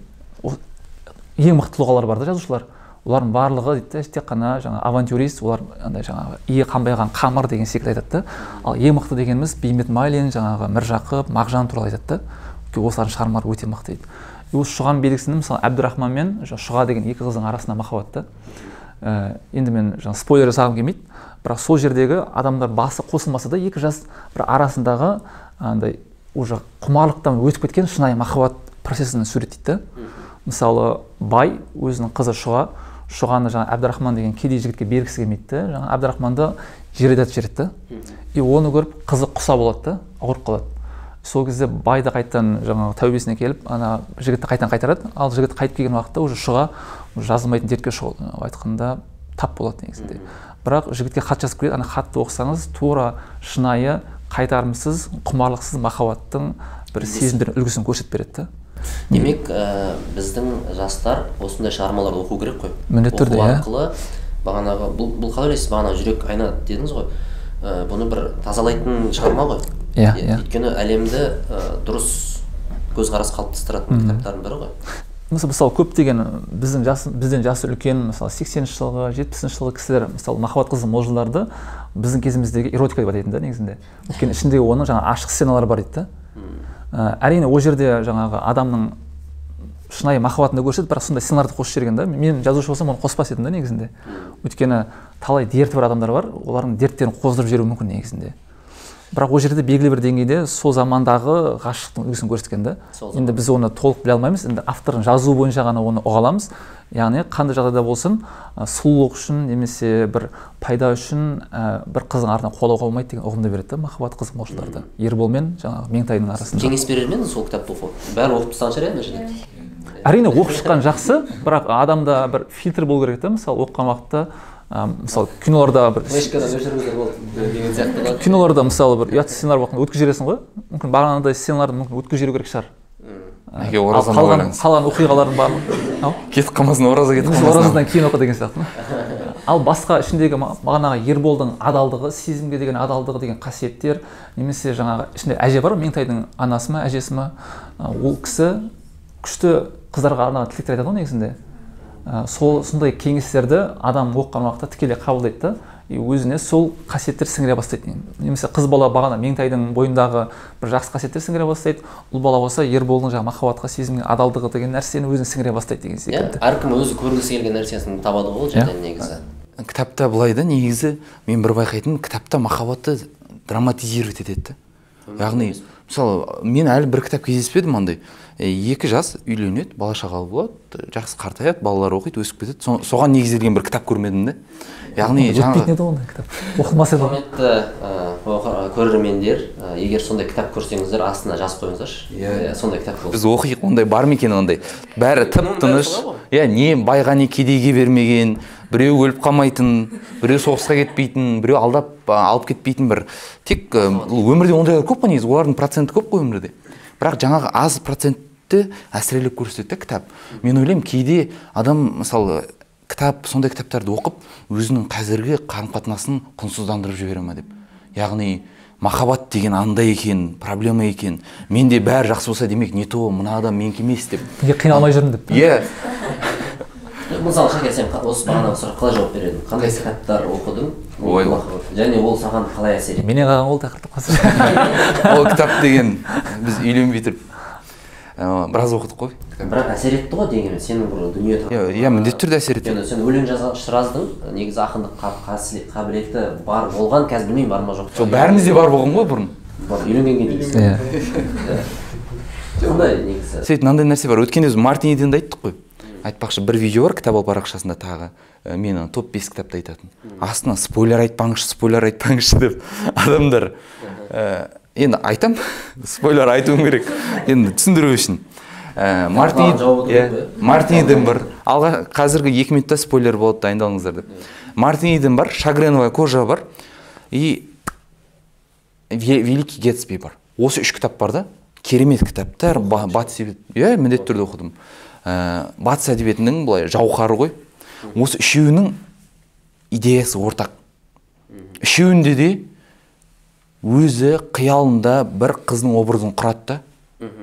[SPEAKER 2] ең мықты тұлғалар бар да жазушылар. Олардың барлығы дейді да тек қана жаңа авантюрист олар андай жаңағы иі қанбайған қамыр деген секілді айтады да. Ал ең мықты дегеніміз бейімбет майлин жаңағы міржақып мағжан туралы айтады да. Өйткені осылардың шығармалары өте мықты дейді. И осы шұғаның белгісінде мысалы әбдірахман мен шұға деген екі қыздың арасында махаббат та. Ә, енді мен жаңа спойлер жасағым келмейді. Бірақ сол жердегі адамдар басы қосылмаса да екі жас бір арасындағы андай уже құмарлықтан өтіп кеткен шынайы махаббат процесін суреттейді да мысалы бай өзінің қызы шұға шұғаны жаңа әбдірахман деген кедей жігітке бергісі келмейді да жаңа әбдірахманды жер айдатып жібереді да и оны көріп қызы құса болады да ауырып қалады. Сол кезде бай да қайтадан жаңағы тәубесіне келіп ана жігітті қайтадан қайтарады. Ал жігіт қайтып келген уақытта уже шұға жазылмайтын дертке шұғыл айтқанда тап болады негізінде. Бірақ жігітке хат жазып келеді. Ана хатты оқысаңыз тура шынайы қайтарымсыз құмарлықсыз махаббаттың бір сезімдер үлгісін көрсетіп береді да.
[SPEAKER 1] Демек ә, біздің жастар осындай шығармаларды оқу керек қой.
[SPEAKER 2] Міндетті түрде,
[SPEAKER 1] оқу
[SPEAKER 2] иә.
[SPEAKER 1] арқылы бағанағы бұл, бұл қалай ойлайсыз бағана жүрек айна дедіңіз ғой. Ә, бұны бір тазалайтын шығарма ғой.
[SPEAKER 2] Иә,
[SPEAKER 1] Е-
[SPEAKER 2] иә.
[SPEAKER 1] өйткені әлемді ә, дұрыс көзқарас қалыптастыратын кітаптардың бірі ғой.
[SPEAKER 2] Мысалы мысалы көптеген біздің жас бізден жасы үлкен мысалы сексенінші жылғы жетпісінші жылғы кісілер мысалы махаббат қызы молжыларды біздің кезіміздегі эротика деп атайтын да негізінде. Өйткені ішіндегі оның жаңағы ашық сценалары бар дейді да. Ә, әрине ол жерде жаңағы адамның шынайы махаббатын да көрсетеді бірақ сондай сценарийді қосып жіберген да мен жазушы болсам оны қоспас едім да негізінде. Өйткені талай дерті бар адамдар бар олардың дерттерін қоздырып жіберуі мүмкін негізінде. Бірақ ол жерде белгілі бір деңгейде сол замандағы ғашықтықтың үлгісін көрсеткен да енді біз оны толық біле алмаймыз. Енді автордың жазуы бойынша ғана оны ұға аламыз яғни қандай жағдайда болсын ә, сұлулық үшін немесе бір пайда үшін ә, бір қыздың артынан қуалауға болмайды деген ұғымды береді да махаббат қызық молшыларды ербол мен жаңағы меңтайдың арасында.
[SPEAKER 1] Кеңес берер ме едіңіз сол кітапты оқу бәрі оқып тастаған шығар иә мына жерде
[SPEAKER 2] әрине оқып шыққан жақсы бірақ адамда бір фильтр болу керек та мысалы оқыған уақытта ә, мысалы киноларда бір киноларда мысалы бір ұятсыз сценарий өткізіп жібересің ғой. Мүмкін бағанағыдай сценаларды мүмкін өткізіп жіберу керек шығар. Ал
[SPEAKER 3] оразаны
[SPEAKER 2] қалған қалған оқиғалардың барлығы?
[SPEAKER 3] Кетіп қалмасын ораза кетіп қалмасын.
[SPEAKER 2] оразадан кейін оқы деген сияқты ал басқа ішіндегі бағанағы ерболдың адалдығы сезімге деген адалдығы деген қасиеттер немесе жаңағы ішінде әже бар ғой меңтайдың анасы ма әжесі ма? Ол кісі күшті қыздарға арнаған тілектер айтады ғой негізінде. Сол сондай кеңестерді адам оқыған уақытта тікелей қабылдайды да. И өзіне сол қасиеттер сіңіре бастайды немесе қыз бала бағана меңтайдың бойындағы бір жақсы қасиеттер сіңіре бастайды. ұл бала болса ерболдың жаңағы махаббатқа сезімге адалдығы деген нәрсені өзіне сіңіре бастайды деген
[SPEAKER 1] иә
[SPEAKER 2] секілді
[SPEAKER 1] әркім өзі көргісі келген нәрсесін табады ғой ол жерден негізі.
[SPEAKER 3] Кітапта былай да негізі мен бір байқайтыным кітапта махаббатты драматизировать етеді да. Яғни мысалы мен әлі бір кітап кездеспедім андай. Екі жас үйленеді бала шағалы болады жақсы қартаяды балалар оқиды өсіп кетеді. Со- соған негізделген бір кітап көрмедім да яғни
[SPEAKER 2] өтпейтін
[SPEAKER 3] жаңағы
[SPEAKER 2] еді ондай кітап. Оқылмас еді ғой
[SPEAKER 1] құрметті көрермендер егер сондай кітап көрсеңіздер астына жазып қойыңыздаршы. Иә. Сондай кітап болсын.
[SPEAKER 3] Біз оқиық ондай бар ма екен ондай? Бәрі тып тыныш. иә не байға не кедейге бермеген біреу өліп қалмайтын біреу соғысқа кетпейтін біреу алдап алып кетпейтін бір. Тек өмірде ондайлар көп қой негізі олардың проценті көп қой өмірде. Бірақ жаңағы аз процентті әсірелеп көрсетеді да кітап. Мен ойлаймын кейде адам мысалы кітап сондай кітаптарды оқып өзінің қазіргі қарым қатынасын құнсыздандырып жібере ма деп. Яғни махаббат деген андай екен проблема екен. Менде бәрі жақсы болса демек не то мына адам менікі емес деп.
[SPEAKER 2] Неге қиналмай жүрмін деп?
[SPEAKER 3] Иә.
[SPEAKER 1] Мысалы шакер сен осы бағанағы сұраққа қалай жауап берер едің қандай кітаптар оқыдың?
[SPEAKER 3] Ой.
[SPEAKER 1] және ол саған қалай әсер етті?
[SPEAKER 2] Менен қалған ол тақырып қазір
[SPEAKER 3] ол кітап деген біз үйленбей тұрып біраз оқыдық қой.
[SPEAKER 1] Бірақ әсер етті ғой дегенмен сенің бір дүние
[SPEAKER 3] иә иә міндетті түрде әсер
[SPEAKER 1] өйткені сен өлең жаздың негізі ақындық қабілеті бар болған қазір білмеймін бар ма жоқ па?
[SPEAKER 3] Сол бәрімізде бар болған ғой бұрын.
[SPEAKER 1] Бар үйленгенге дейін.
[SPEAKER 2] Иә.
[SPEAKER 1] Сондай негізі.
[SPEAKER 3] Сөйтіп мынандай нәрсе бар. Өткенде біз мартин иденді айттық қой. Айтпақшы бір видео бар кітап ал парақшасында тағы ә, мен ана топ бес кітапты айтатын. Астына спойлер айтпаңызшы спойлер айтпаңызшы деп адамдар ә, енді айтам спойлер айтуым керек. Енді түсіндіру үшін. Ә, мартин
[SPEAKER 1] керек
[SPEAKER 3] мартин иден бар алға қазіргі екі минутта спойлер болады дайындалыңыздар деп. Мартин иден бар шагреновая кожа бар. И Ве- великий гетсби бар. Осы үш кітап бар да. Керемет кітаптар Ба- батыс иә міндетті түрде оқыдым. Ә, батыс әдебиетінің былай жауһары ғой. Осы үшеуінің идеясы ортақ. Үшеуінде де өзі қиялында бір қыздың образын құрады да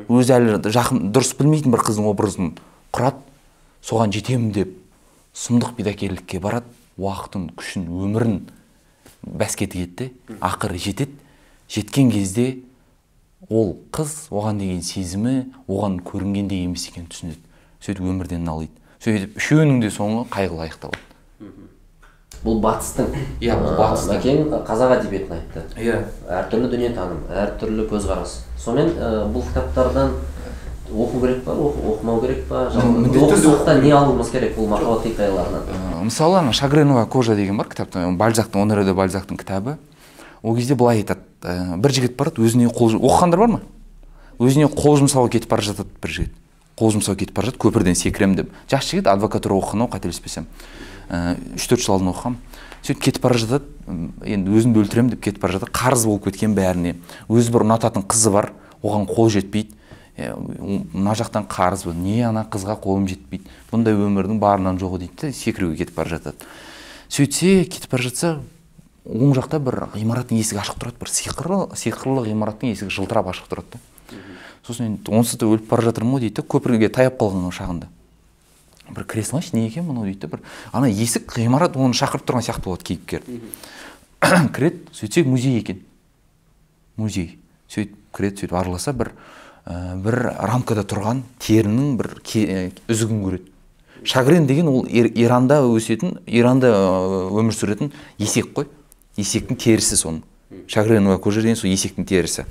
[SPEAKER 3] өзі әлі жақын дұрыс білмейтін бір қыздың образын құрады. Соған жетемін деп сұмдық бидакерлікке барады уақытын күшін өмірін бәске тігеді де ақыры жетеді. Жеткен кезде ол қыз оған деген сезімі оған көрінгендей емес екенін түсінеді. Сөйтіп өмірден налиды. Сөйтіп үшеуінің де соңы қайғылы аяқталады.
[SPEAKER 1] Бұл батыстың
[SPEAKER 3] Иә, бұл батыстың.
[SPEAKER 1] мәкең қазақ әдебиетін айтты.
[SPEAKER 3] Иә.
[SPEAKER 1] Әртүрлі дүниетаным әртүрлі көзқарас. Сонымен ә, бұл кітаптардан оқу керек па оқы- оқымау керек па? Оқысақ не алуымыз керек бұл махаббат хикаяларынан
[SPEAKER 3] мысалы ана шагреновая кожа деген бар кітапта. Бальзактың онере де бальзактың кітабы. Ол кезде былай айтады. Бір жігіт барады өзіне қол оқығандар бар ма? Өзіне қол жұмсауға кетіп бара жатады бір жігіт. Қол жұмсауға кетіп бара жатады көпірден секіремін деп. Жас жігіт адвокатура оқыған ау қателеспесем. Ә, үш төрт жыл алдын оқығанмын. Сөйтіп кетіп бара жатады енді өзімді өлтіремін деп кетіп бара жатады. Қарыз болып кеткен бәріне. Өзі бір ұнататын қызы бар оған қол жетпейді. Е, мына жақтан қарыз не ана қызға қолым жетпейді? Бұндай өмірдің барынан жоғы дейді де секіруге кетіп бара жатады. Сөйтсе кетіп бара жатса оң жақта бір ғимараттың есігі ашық тұрады. Бір сиқырлы сиқырлы ғимараттың есігі жылтырап ашық тұрады да. Сосын енді онсыз да өліп бара жатырмын ғой дейді да көпірге таяп қалған шағында. Бір кіре салайыншы не екен мынау дейді да бір ана есік ғимарат оны шақырып тұрған сияқты болады кейіпкер. Кіреді сөйтсек музей екен. Музей. Сөйтіп кіреді сөйтіп араласа бір ә, бір рамкада тұрған терінің бір ә, үзігін көреді. Шагрен деген ол Ир- иранда өсетін иранда ә, өмір сүретін есек қой. Есектің терісі соның шагреновая кожа деген сол есектің терісі.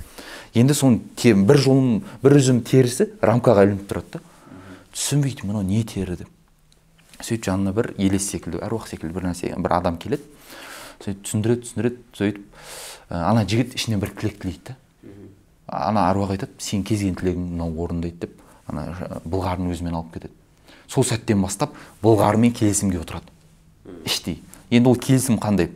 [SPEAKER 3] Енді соның бір жолым бір үзім терісі рамкаға ілініп тұрады да. Түсінбейді мынау не тері деп. Сөйтіп жанына бір елес секілді әруақ секілді бір нәрсе бір адам келеді. Сөйтіп түсіндіреді түсіндіреді сөйтіп ана жігіт ішінен бір тілек тілейді да. Ана аруақ айтады сен кез келген тілегің мынау орындайды деп. Ана былғарын өзімен алып кетеді. Сол сәттен бастап былғарымен келісімге отырады. Іштей. Енді ол келісім қандай?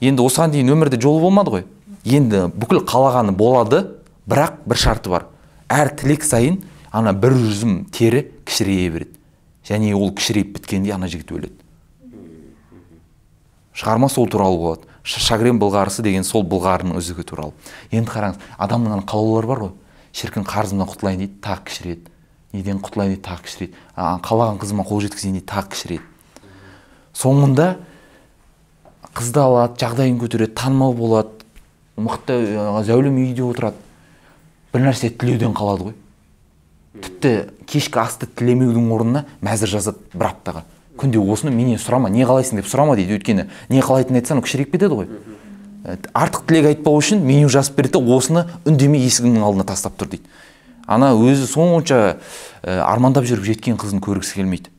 [SPEAKER 3] Енді осыған дейін өмірде жолы болмады ғой. Енді бүкіл қалағаны болады бірақ бір шарты бар. Әр тілек сайын ана бір үзім тері кішірейе береді. Және ол кішірейіп біткенде ана жігіт өледі. Шығарма сол туралы болады. Ш- шагрен былғарысы деген сол былғарының үзігі туралы. Енді қараңыз адамның ана қалаулары бар ғой. Шіркін қарызымнан құтылайын дейді тағы кішіреді. Неден құтылайын дейді тағы кішірейді а, қалаған қызыма қол жеткізейін дейді тағы кішірейді соңында қызды алады жағдайын көтереді танымал болады. Мықты зәулім үйде отырады. Бір нәрсе тілеуден қалады ғой. Тіпті кешкі асты тілемеудің орнына мәзір жазады бір аптаға. Күнде осыны менен сұрама не қалайсың? деп сұрама дейді. Өйткені не қалайтынын айтсаң кішірейіп кетеді ғой Ә, артық тілек айтпау үшін меню жазып береді осыны үндемей есігінің алдына тастап тұр дейді. Ана өзі сонша ә, армандап жүріп жеткен қызын көргісі келмейді.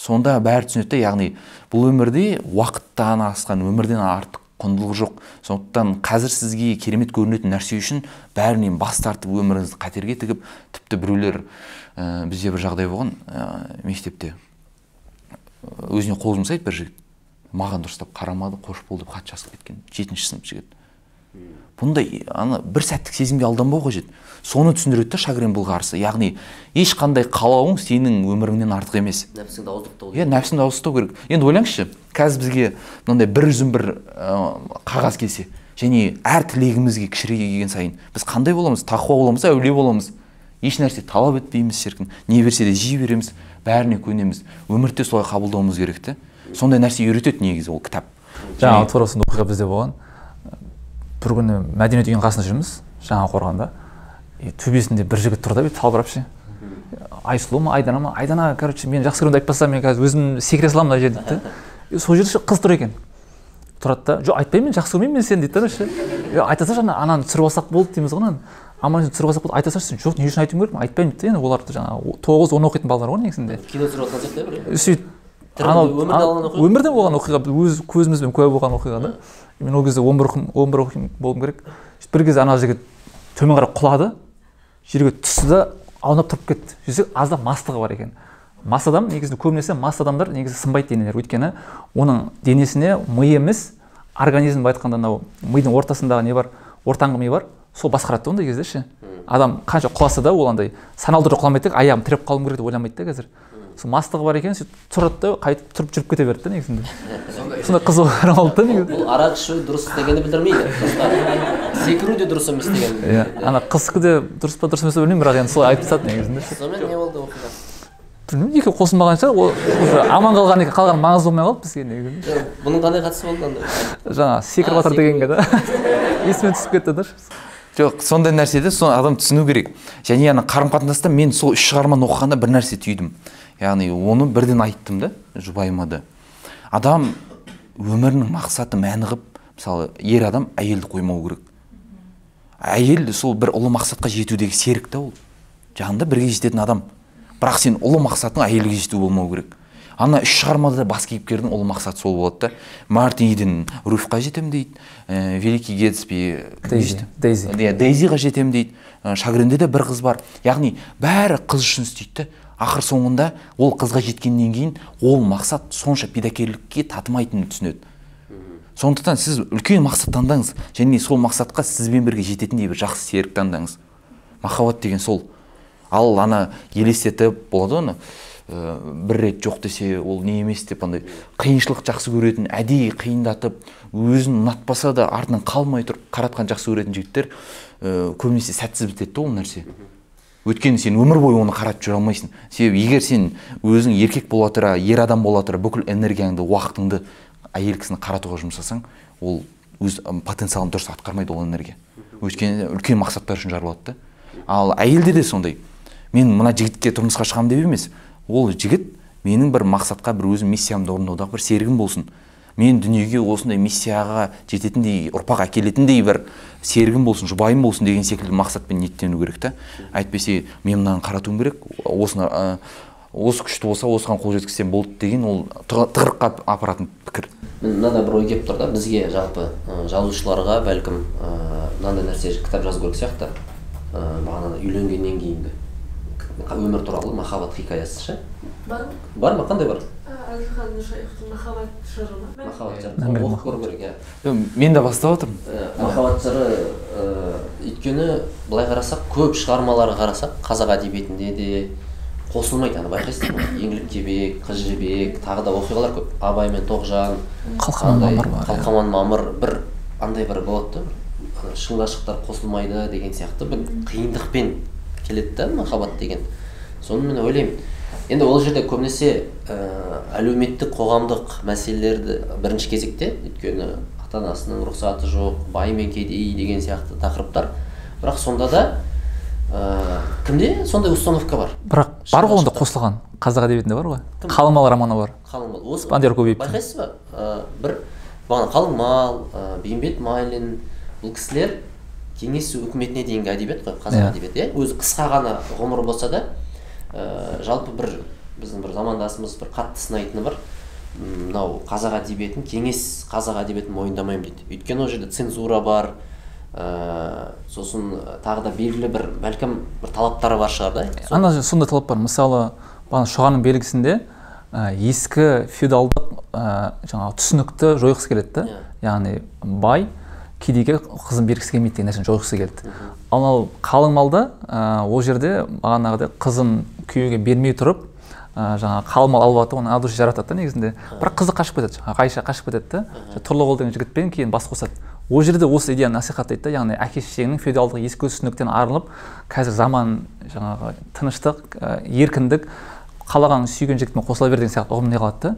[SPEAKER 3] Сонда бәрі түсінеді яғни бұл өмірде уақыттан асқан өмірден артық құндылық жоқ. Сондықтан қазір сізге керемет көрінетін нәрсе үшін бәрінен бас тартып өміріңізді қатерге тігіп тіпті біреулер ә, бізде бір жағдай болған ә, мектепте. Өзіне қол жұмсайды бір жігіт. Маған дұрыстап қарамады қош бол деп хат жазып кеткен жетінші сынып жігіт. Бұндай ана бір сәттік сезімге алданбау қажет. Соны түсіндіреді да шагрен былғарысы яғни ешқандай қалауың сенің өміріңнен артық емес.
[SPEAKER 1] Нәпсіңді ауыздықтау
[SPEAKER 3] иә нәпсіңді ауыстау керек. Енді ойлаңызшы қазір бізге мынандай бір үзім бір ә, қағаз келсе және әр тілегімізге кішірейген сайын біз қандай боламыз? Тақуа боламыз әулие боламыз? Еш нәрсе талап етпейміз шіркін не берсе де жей береміз бәріне көнеміз. Өмірді де солай қабылдауымыз керек те. Сондай нәрсе үйретеді негізі ол кітап.
[SPEAKER 2] Жаңағы тура осындай оқиға бізде болған. Бір күні мәдениет үйінің қасында жүрміз жаңа қорғанда. И төбесінде бір жігіт тұр да бүйтіп салбырап ше. Айсұлу ма айдана ма? Айдана короче мен жақсы көремін деп айтпаса мен қазір өзім секіре саламын мына жерде дейді да сол жерде қыз тұр екен. Тұрады да жоқ айтпаймын мен жақсы көрмеймін мен сені дейді да ше. Айта салшы ана ананы түсіріп алсақ болды дейміз ғой ананы аман түсіріп алсақ болды айта салшы жоқ не үшін айтуым керек айтпаймын дейді да енді олар жаңағы тоғыз он оқитын балалар ғой негізінде.
[SPEAKER 1] Кино түсіріп жатқан сияқты иә бір.
[SPEAKER 2] Сөйтіп анау
[SPEAKER 1] өмірде болған оқиға?
[SPEAKER 2] өмірде болған оқиға біз өз көзімізбен куә болған оқиға да. Мен ол кезде он бір он бір оқимын болуым керек. Бір кезде ана жігіт төмен қарай құлады жерге түсті да аунап тұрып кетті. Сөйтсек аздап мастығы бар екен. Мас адам негізінде көбінесе мас адамдар негізі сынбайды денелер. Өйткені оның денесіне ми емес организм былай айтқанда анау мидың ортасындағы не бар ортаңғы ми бар сол басқарады да ондай кезде ше адам қанша құласа да ол андай саналы түрде құламайды да аяғым тіреп қалуым керек деп ойламайды да қазір. Сол мастығы бар екен сөйтіп тұрады да қайтып тұрып жүріп кете берді да негізінде сондай қызық болды да негізі
[SPEAKER 1] бұл арақ ішу дұрыс дегенді білдірмейді секіру де дұрыс емес деген
[SPEAKER 2] иә ана қыздікі де дұрыс па дұрыс емес па білмеймін бірақ енді солай айтып тастады негізінде
[SPEAKER 1] сонымен не болды оқиға
[SPEAKER 2] білмеймін екеуі қосылмаған шығар ол уже аман қалған екен қалғаны маңызды болмай қалды бізге негізінде
[SPEAKER 1] Жоқ, бұның қандай қатысы болды анда
[SPEAKER 2] жаңағы секіріп жатыр дегенге да есіме түсіп кетті да
[SPEAKER 3] жоқ сондай нәрседе соны адам түсіну керек және ана қарым қатынаста мен сол үш шығарманы оқығанда бір нәрсе түйдім яғни оны бірден айттым да жұбайыма да. Адам өмірінің мақсаты мәні қылып мысалы ер адам әйелді қоймау керек. Әйел сол бір ұлы мақсатқа жетудегі серік та ол. Жанында бірге жететін адам. Бірақ сен ұлы мақсатың әйелге жету болмау керек. Ана үш шығармада бас кейіпкердің ұлы мақсаты сол болады да. Мартин иден руфқа жетемін дейді. Ә, великий гетсби
[SPEAKER 2] Дейзи, Дейзи.
[SPEAKER 3] иә дейзиға жетемін дейді. Ә, шагренде де бір қыз бар. Яғни бәрі қыз үшін істейді да. Ақыр соңында ол қызға жеткеннен кейін ол мақсат сонша педакерлікке татымайтынын түсінеді. Сондықтан сіз үлкен мақсат таңдаңыз және сол мақсатқа сізбен бірге жететіндей бір жақсы серік таңдаңыз. Махаббат деген сол. Ал ана елестетіп болады ғой ана ә, бір рет жоқ десе ол не емес деп андай қиыншылық жақсы көретін әдейі қиындатып өзін ұнатпаса да артынан қалмай тұрып қаратқан жақсы көретін жігіттер ә, көбінесе сәтсіз бітеді да ол нәрсе. Өйткені сен өмір бойы оны қаратып жүре алмайсың. Себебі егер сен өзің еркек бола тұра ер адам бола тұра бүкіл энергияңды уақытыңды әйел кісіні қаратуға жұмсасаң ол өз потенциалын дұрыс атқармайды ол энергия. Өйткені үлкен мақсаттар үшін жаралады да. Ал әйелде де сондай. Мен мына жігітке тұрмысқа шығамын деп емес. Ол жігіт менің бір мақсатқа бір өзім миссиямды орындаудағы бір серігім болсын. Мен дүниеге осындай миссияға жететіндей ұрпақ әкелетіндей бір серігім болсын жұбайым болсын деген секілді мақсатпен ниеттену керек та. Әйтпесе мен мынаны қаратуым керек осыны ә, осы күшті болса осыған қол жеткізсем болды деген ол тығы- тығырыққа апаратын пікір.
[SPEAKER 1] Мен мынандай бір ой келіп тұр да бізге жалпы ә, жазушыларға бәлкім ә, мынандай нәрсе кітап жазу керек сияқты. Ә, бағанағы үйленгеннен кейінгі. Өмір туралы махаббат хикаясы ше?
[SPEAKER 5] Бар ма?
[SPEAKER 1] Бар ма? Қандай бар?
[SPEAKER 5] Махаббат жыры ма
[SPEAKER 1] махаббат жыры оқып көру керек иә
[SPEAKER 3] мен де бастап отырмын.
[SPEAKER 1] Ә, махаббат жыры ә, өйткені былай қарасақ көп шығармаларға қарасақ қазақ әдебиетінде де қосылмайды. Ана байқайсыздар ғой? Еңлік кебек қыз жібек тағы да оқиғалар көп. Абай мен тоғжан
[SPEAKER 2] қалқаман мамыр
[SPEAKER 1] қалқаман мамыр бір андай бір болады да бір ана шың ғашықтар қосылмайды деген сияқты. Бір қиындықпен келеді да махаббат деген. Соны мен ойлаймын. Енді ол жерде көбінесе ә, әлеуметтік қоғамдық мәселелерді бірінші кезекте өйткені ата анасының рұқсаты жоқ бай мен кедей деген сияқты тақырыптар. Бірақ сонда да ә, кімде? Сондай установка бар.
[SPEAKER 2] Бірақ бар ғой онда қосылған. Қазақ әдебиетінде бар ғой. Қалыңмал романы бар.
[SPEAKER 1] Қалыңмал. Осы
[SPEAKER 2] Спандияр көбеевтің.
[SPEAKER 1] байқайсыз ба? Ә, бір бағана қалыңмал ә, бейімбет майлин бұл кісілер кеңес үкіметіне дейінгі әдебиет қой қазақ
[SPEAKER 2] Иә.
[SPEAKER 1] әдебиеті иә. Өзі қысқа ғана ғұмыр болса да ә, жалпы бір біздің бір замандасымыз бір қатты сынайтыны бар. Мынау қазақ әдебиетін кеңес қазақ әдебиетін мойындамаймын дейді. Өйткені ол жерде цензура бар. Ә, сосын тағы да белгілі бір бәлкім бір талаптары бар шығар да.
[SPEAKER 2] Ана сондай талап бар. Мысалы бағана шұғаның белгісінде ә, ескі феодалдық ә, жаңағы түсінікті жойғысы келеді да.
[SPEAKER 1] Иә.
[SPEAKER 2] яғни бай кедейге қызын бергісі келмейді деген нәрсені жойғысы келді. Ал қалың малда ә, ол жерде бағанағыдай қызын күйеуге бермей тұрып ә, жаңағы қалың мал алып да оны ал жаратады да негізінде. Бірақ қызы қашып кетеді жаңағы ғайша қашып кетеді да. Тұрлығұл деген жігітпен кейін бас қосады. Ол жерде осы идеяны насихаттайды да яғни әке шешеңнің феодалдық ескі түсініктен арылып қазір заман жаңағы тыныштық еркіндік қалаған сүйген жігітпен қосыла бер деген сияқты ұғым не қылады да.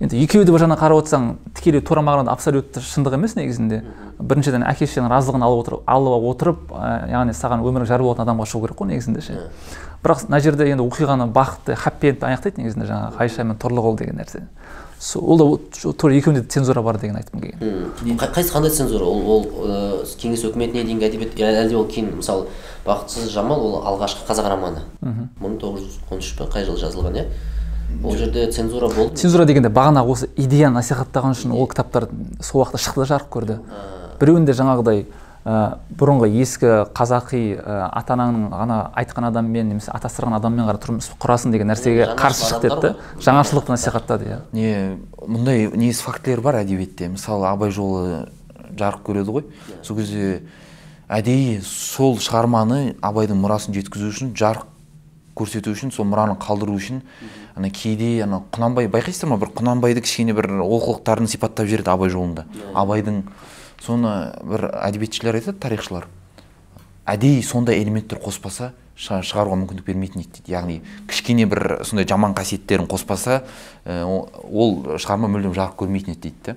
[SPEAKER 2] Енді екеуі де бір жағынан қарап отырсаң тікелей тура мағынада абсолютті шындық емес негізінде. Біріншіден әке шешенің разылығын алып отырып алып отырып ә, яғни саған өмірің жар болатын адамға шығу керек қой негізінде ше. Бірақ мына жерде енді оқиғаны бақытты хаппи эндпен аяқтайды негізінде жаңағы ғайша мен тұрлығұл деген нәрсе. Ол да тура екеуінде де цензура бар деген айтқым келген.
[SPEAKER 1] Қайсы қандай цензура? Ол ол кеңес өкіметіне дейінгі әдебиет я- әлде ол кейін мысалы бақытсыз жамал ол алғашқы қазақ романы? Мың тоғыз жүз он үш қай жылы жазылған иә? Ол жерде цензура болды.
[SPEAKER 2] Цензура дегенде бағана осы идеяны насихаттаған үшін ол кітаптар сол уақытта шықты да жарық көрді. Біреуінде жаңағыдай ә, бұрынғы ескі қазақи ә, ата анаңның ғана айтқан адаммен немесе атастырған адаммен ғана тұрмыс құрасың деген нәрсеге қарсы шықты еді
[SPEAKER 1] адамдар
[SPEAKER 2] да жаңашылдықты насихаттады иә.
[SPEAKER 3] Не мұндай негізі фактілер бар әдебиетте? Мысалы абай жолы жарық көреді ғой. Сол кезде әдейі сол шығарманы абайдың мұрасын жеткізу үшін жарық көрсету үшін сол мұраны қалдыру үшін ана кейде ана құнанбай байқайсыздар ма? бір құнанбайды кішкене бір олқылықтарын сипаттап жібереді абай жолында. Абайдың соны бір әдебиетшілер айтады тарихшылар. Әдейі сондай элементтер қоспаса шыға- шығаруға мүмкіндік бермейтін еді дейді. Яғни кішкене бір сондай жаман қасиеттерін қоспаса ә, о- ол шығарма мүлдем жарық көрмейтін еді дейді да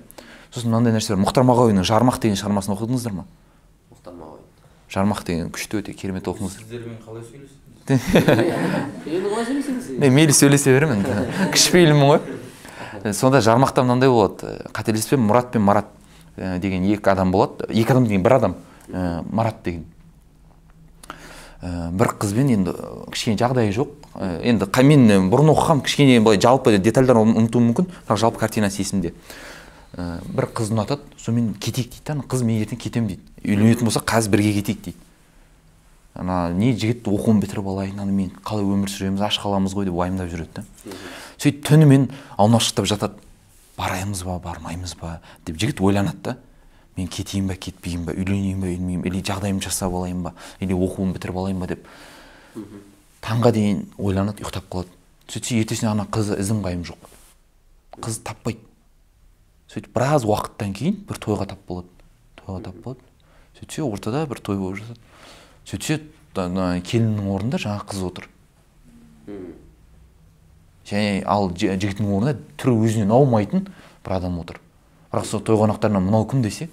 [SPEAKER 3] сосын мынандай нәрселер мұхтар мағауиннің жармақ деген шығармасын оқыдыңыздар ма?
[SPEAKER 1] Мұхтар Мағауин.
[SPEAKER 3] жармақ деген күшті өте керемет оқыңыздар.
[SPEAKER 4] Сіздермен қалай сөйлесесіз
[SPEAKER 1] енді қалай сөйлесеңіз
[SPEAKER 3] мен мейлі сөйлесе беремін кішіпейілмін ғой. Сонда жармақта мынандай болады. Қателеспесем мұрат пен марат деген екі адам болады. Екі адам деген бір адам. Марат деген. Бір қызбен енді кішкене жағдайы жоқ. Енді мен бұрын оқығам кішкене былай жалпы детальдарын ұмытуым мүмкін. Бірақ жалпы картинасы есімде. Бір қыз ұнатады сонымен кетейік дейді да қыз мен ертең кетемін дейді. Үйленетін болсақ қазір бірге кетейік дейді. Ана не жігіт оқуын бітіріп алайын ана мен қалай өмір сүреміз аш қаламыз ғой деп уайымдап жүреді да. Сөйтіп түнімен аунақшықтап жатады. Бараймыз ба бармаймыз ба деп жігіт ойланады да. Мен кетейін ба кетпейін ба үйленейін ба үйленбеймін ба или жағдайымды жасап алайын ба или оқуымды бітіріп алайын ба? деп. Таңға дейін ойланады ұйықтап қалады. Сөйтсе ертесіне ана қызы ізім қайым жоқ. Қыз таппайды. Сөйтіп біраз уақыттан кейін бір тойға тап болады. Тойға тап болады. Сөйтсе ортада бір той болып жатады. Сөйтсе ана келіннің орнында жаңағы қыз отыр. Және ал жі- жігіттің орнында түрі өзінен аумайтын бір адам отыр. Бірақ сол той қонақтарына мынау кім десе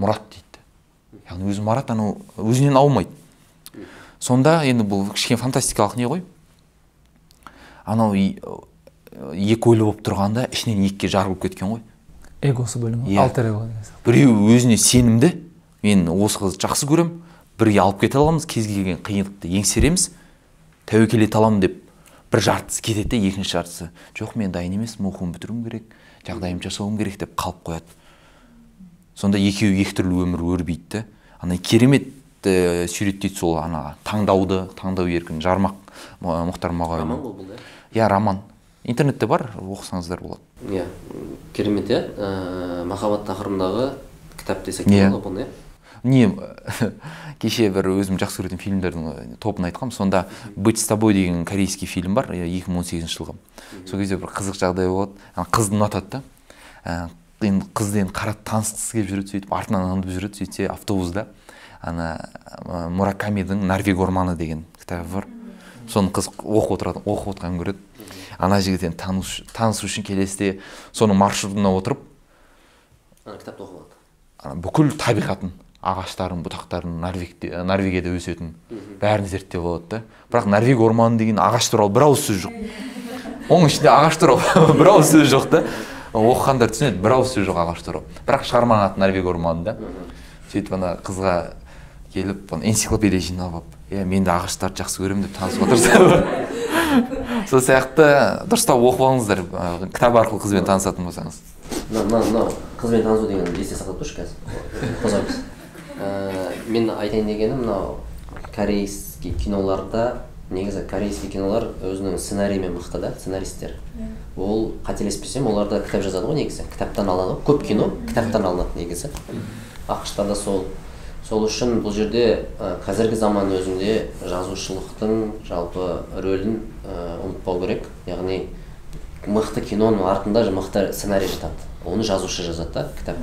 [SPEAKER 3] мұрат дейді. Яғни өзі марат анау өзінен аумайды. Сонда енді бұл кішкене фантастикалық не ғой? Анау и- екі ойлы болып тұрғанда ішінен екіге жарылып кеткен ғой.
[SPEAKER 2] Эгосы бөлінген
[SPEAKER 3] Иә.
[SPEAKER 2] алтер эго деген сияқты.
[SPEAKER 3] Біреу өзіне сенімді мен осы қызды жақсы көремін бірге алып кете аламыз кез келген қиындықты еңсереміз тәуекел ете аламын деп бір жартысы кетеді де екінші жартысы. Жоқ мен дайын емеспін оқуымды бітіруім керек жағдайымды жасауым керек деп қалып қояды. Сонда екеуі екі түрлі өмір өрбиді да ана керемет ә, суреттейді сол ана таңдауды таңдау еркін жармақ мұхтар мағауин
[SPEAKER 1] роман ғой бұл
[SPEAKER 3] иә роман. Интернетте бар оқысаңыздар болады.
[SPEAKER 1] Иә керемет иә. Ә, махаббат тақырыбындағы кітап десек
[SPEAKER 3] Иә.
[SPEAKER 1] болады бұны иә?
[SPEAKER 3] Не кеше бір өзім жақсы көретін фильмдердің э, топын айтқам сонда быть с тобой деген корейский фильм бар э, екі мың он сегізінші жылғы. Сол кезде бір қызық жағдай болады. Ана қызды ұнатады да. Ә, енді қызды енді қарап танысқысы келіп жүреді сөйтіп артынан аңдып жүреді сөйтсе автобуста. Ана муракамидің норвег орманы деген кітабы бар. Соны қыз оқып отырады оқып отырғанын көреді. Ана жігіт енді танысу үшін келесіде соның маршрутына отырып
[SPEAKER 1] ана кітапты оқып алады.
[SPEAKER 3] бүкіл табиғатын ағаштарын бұтақтарын норвегте норвегияда өсетін бәрін зерттеп алады да. Бірақ норвег орманы деген ағаш туралы бір ауыз сөз жоқ. Оның ішінде ағаш туралы бір ауыз сөз жоқ та оқығандар түсінеді бір ауыз сөз жоқ ағаш туралы. Бірақ шығарманың аты норвег орманы да. Сөйтіп ана қызға келіп энциклопедия жинап алып иә мен де ағаштарды жақсы көремін деп танысып отырса сол сияқты дұрыстап оқып алыңыздар. Кітап арқылы қызбен танысатын болсаңыз.
[SPEAKER 1] Мына мына мынау қызбен танысу дегенді есте сақтап тұршы қазір. Қозғаймыз. Ә, мен айтайын дегенім мынау корейский киноларда негізі корейский кинолар өзінің сценарийімен мықты да сценаристер. Ол қателеспесем оларда кітап жазады ғой негізі кітаптан алады ғой көп кино кітаптан алынады негізі. Ақш да сол. Сол үшін бұл жерде ә, қазіргі заман өзінде жазушылықтың жалпы рөлін ә, ұмытпау керек. Яғни мықты киноның артында мықты сценарий жатады. Оны жазушы жазады да кітап.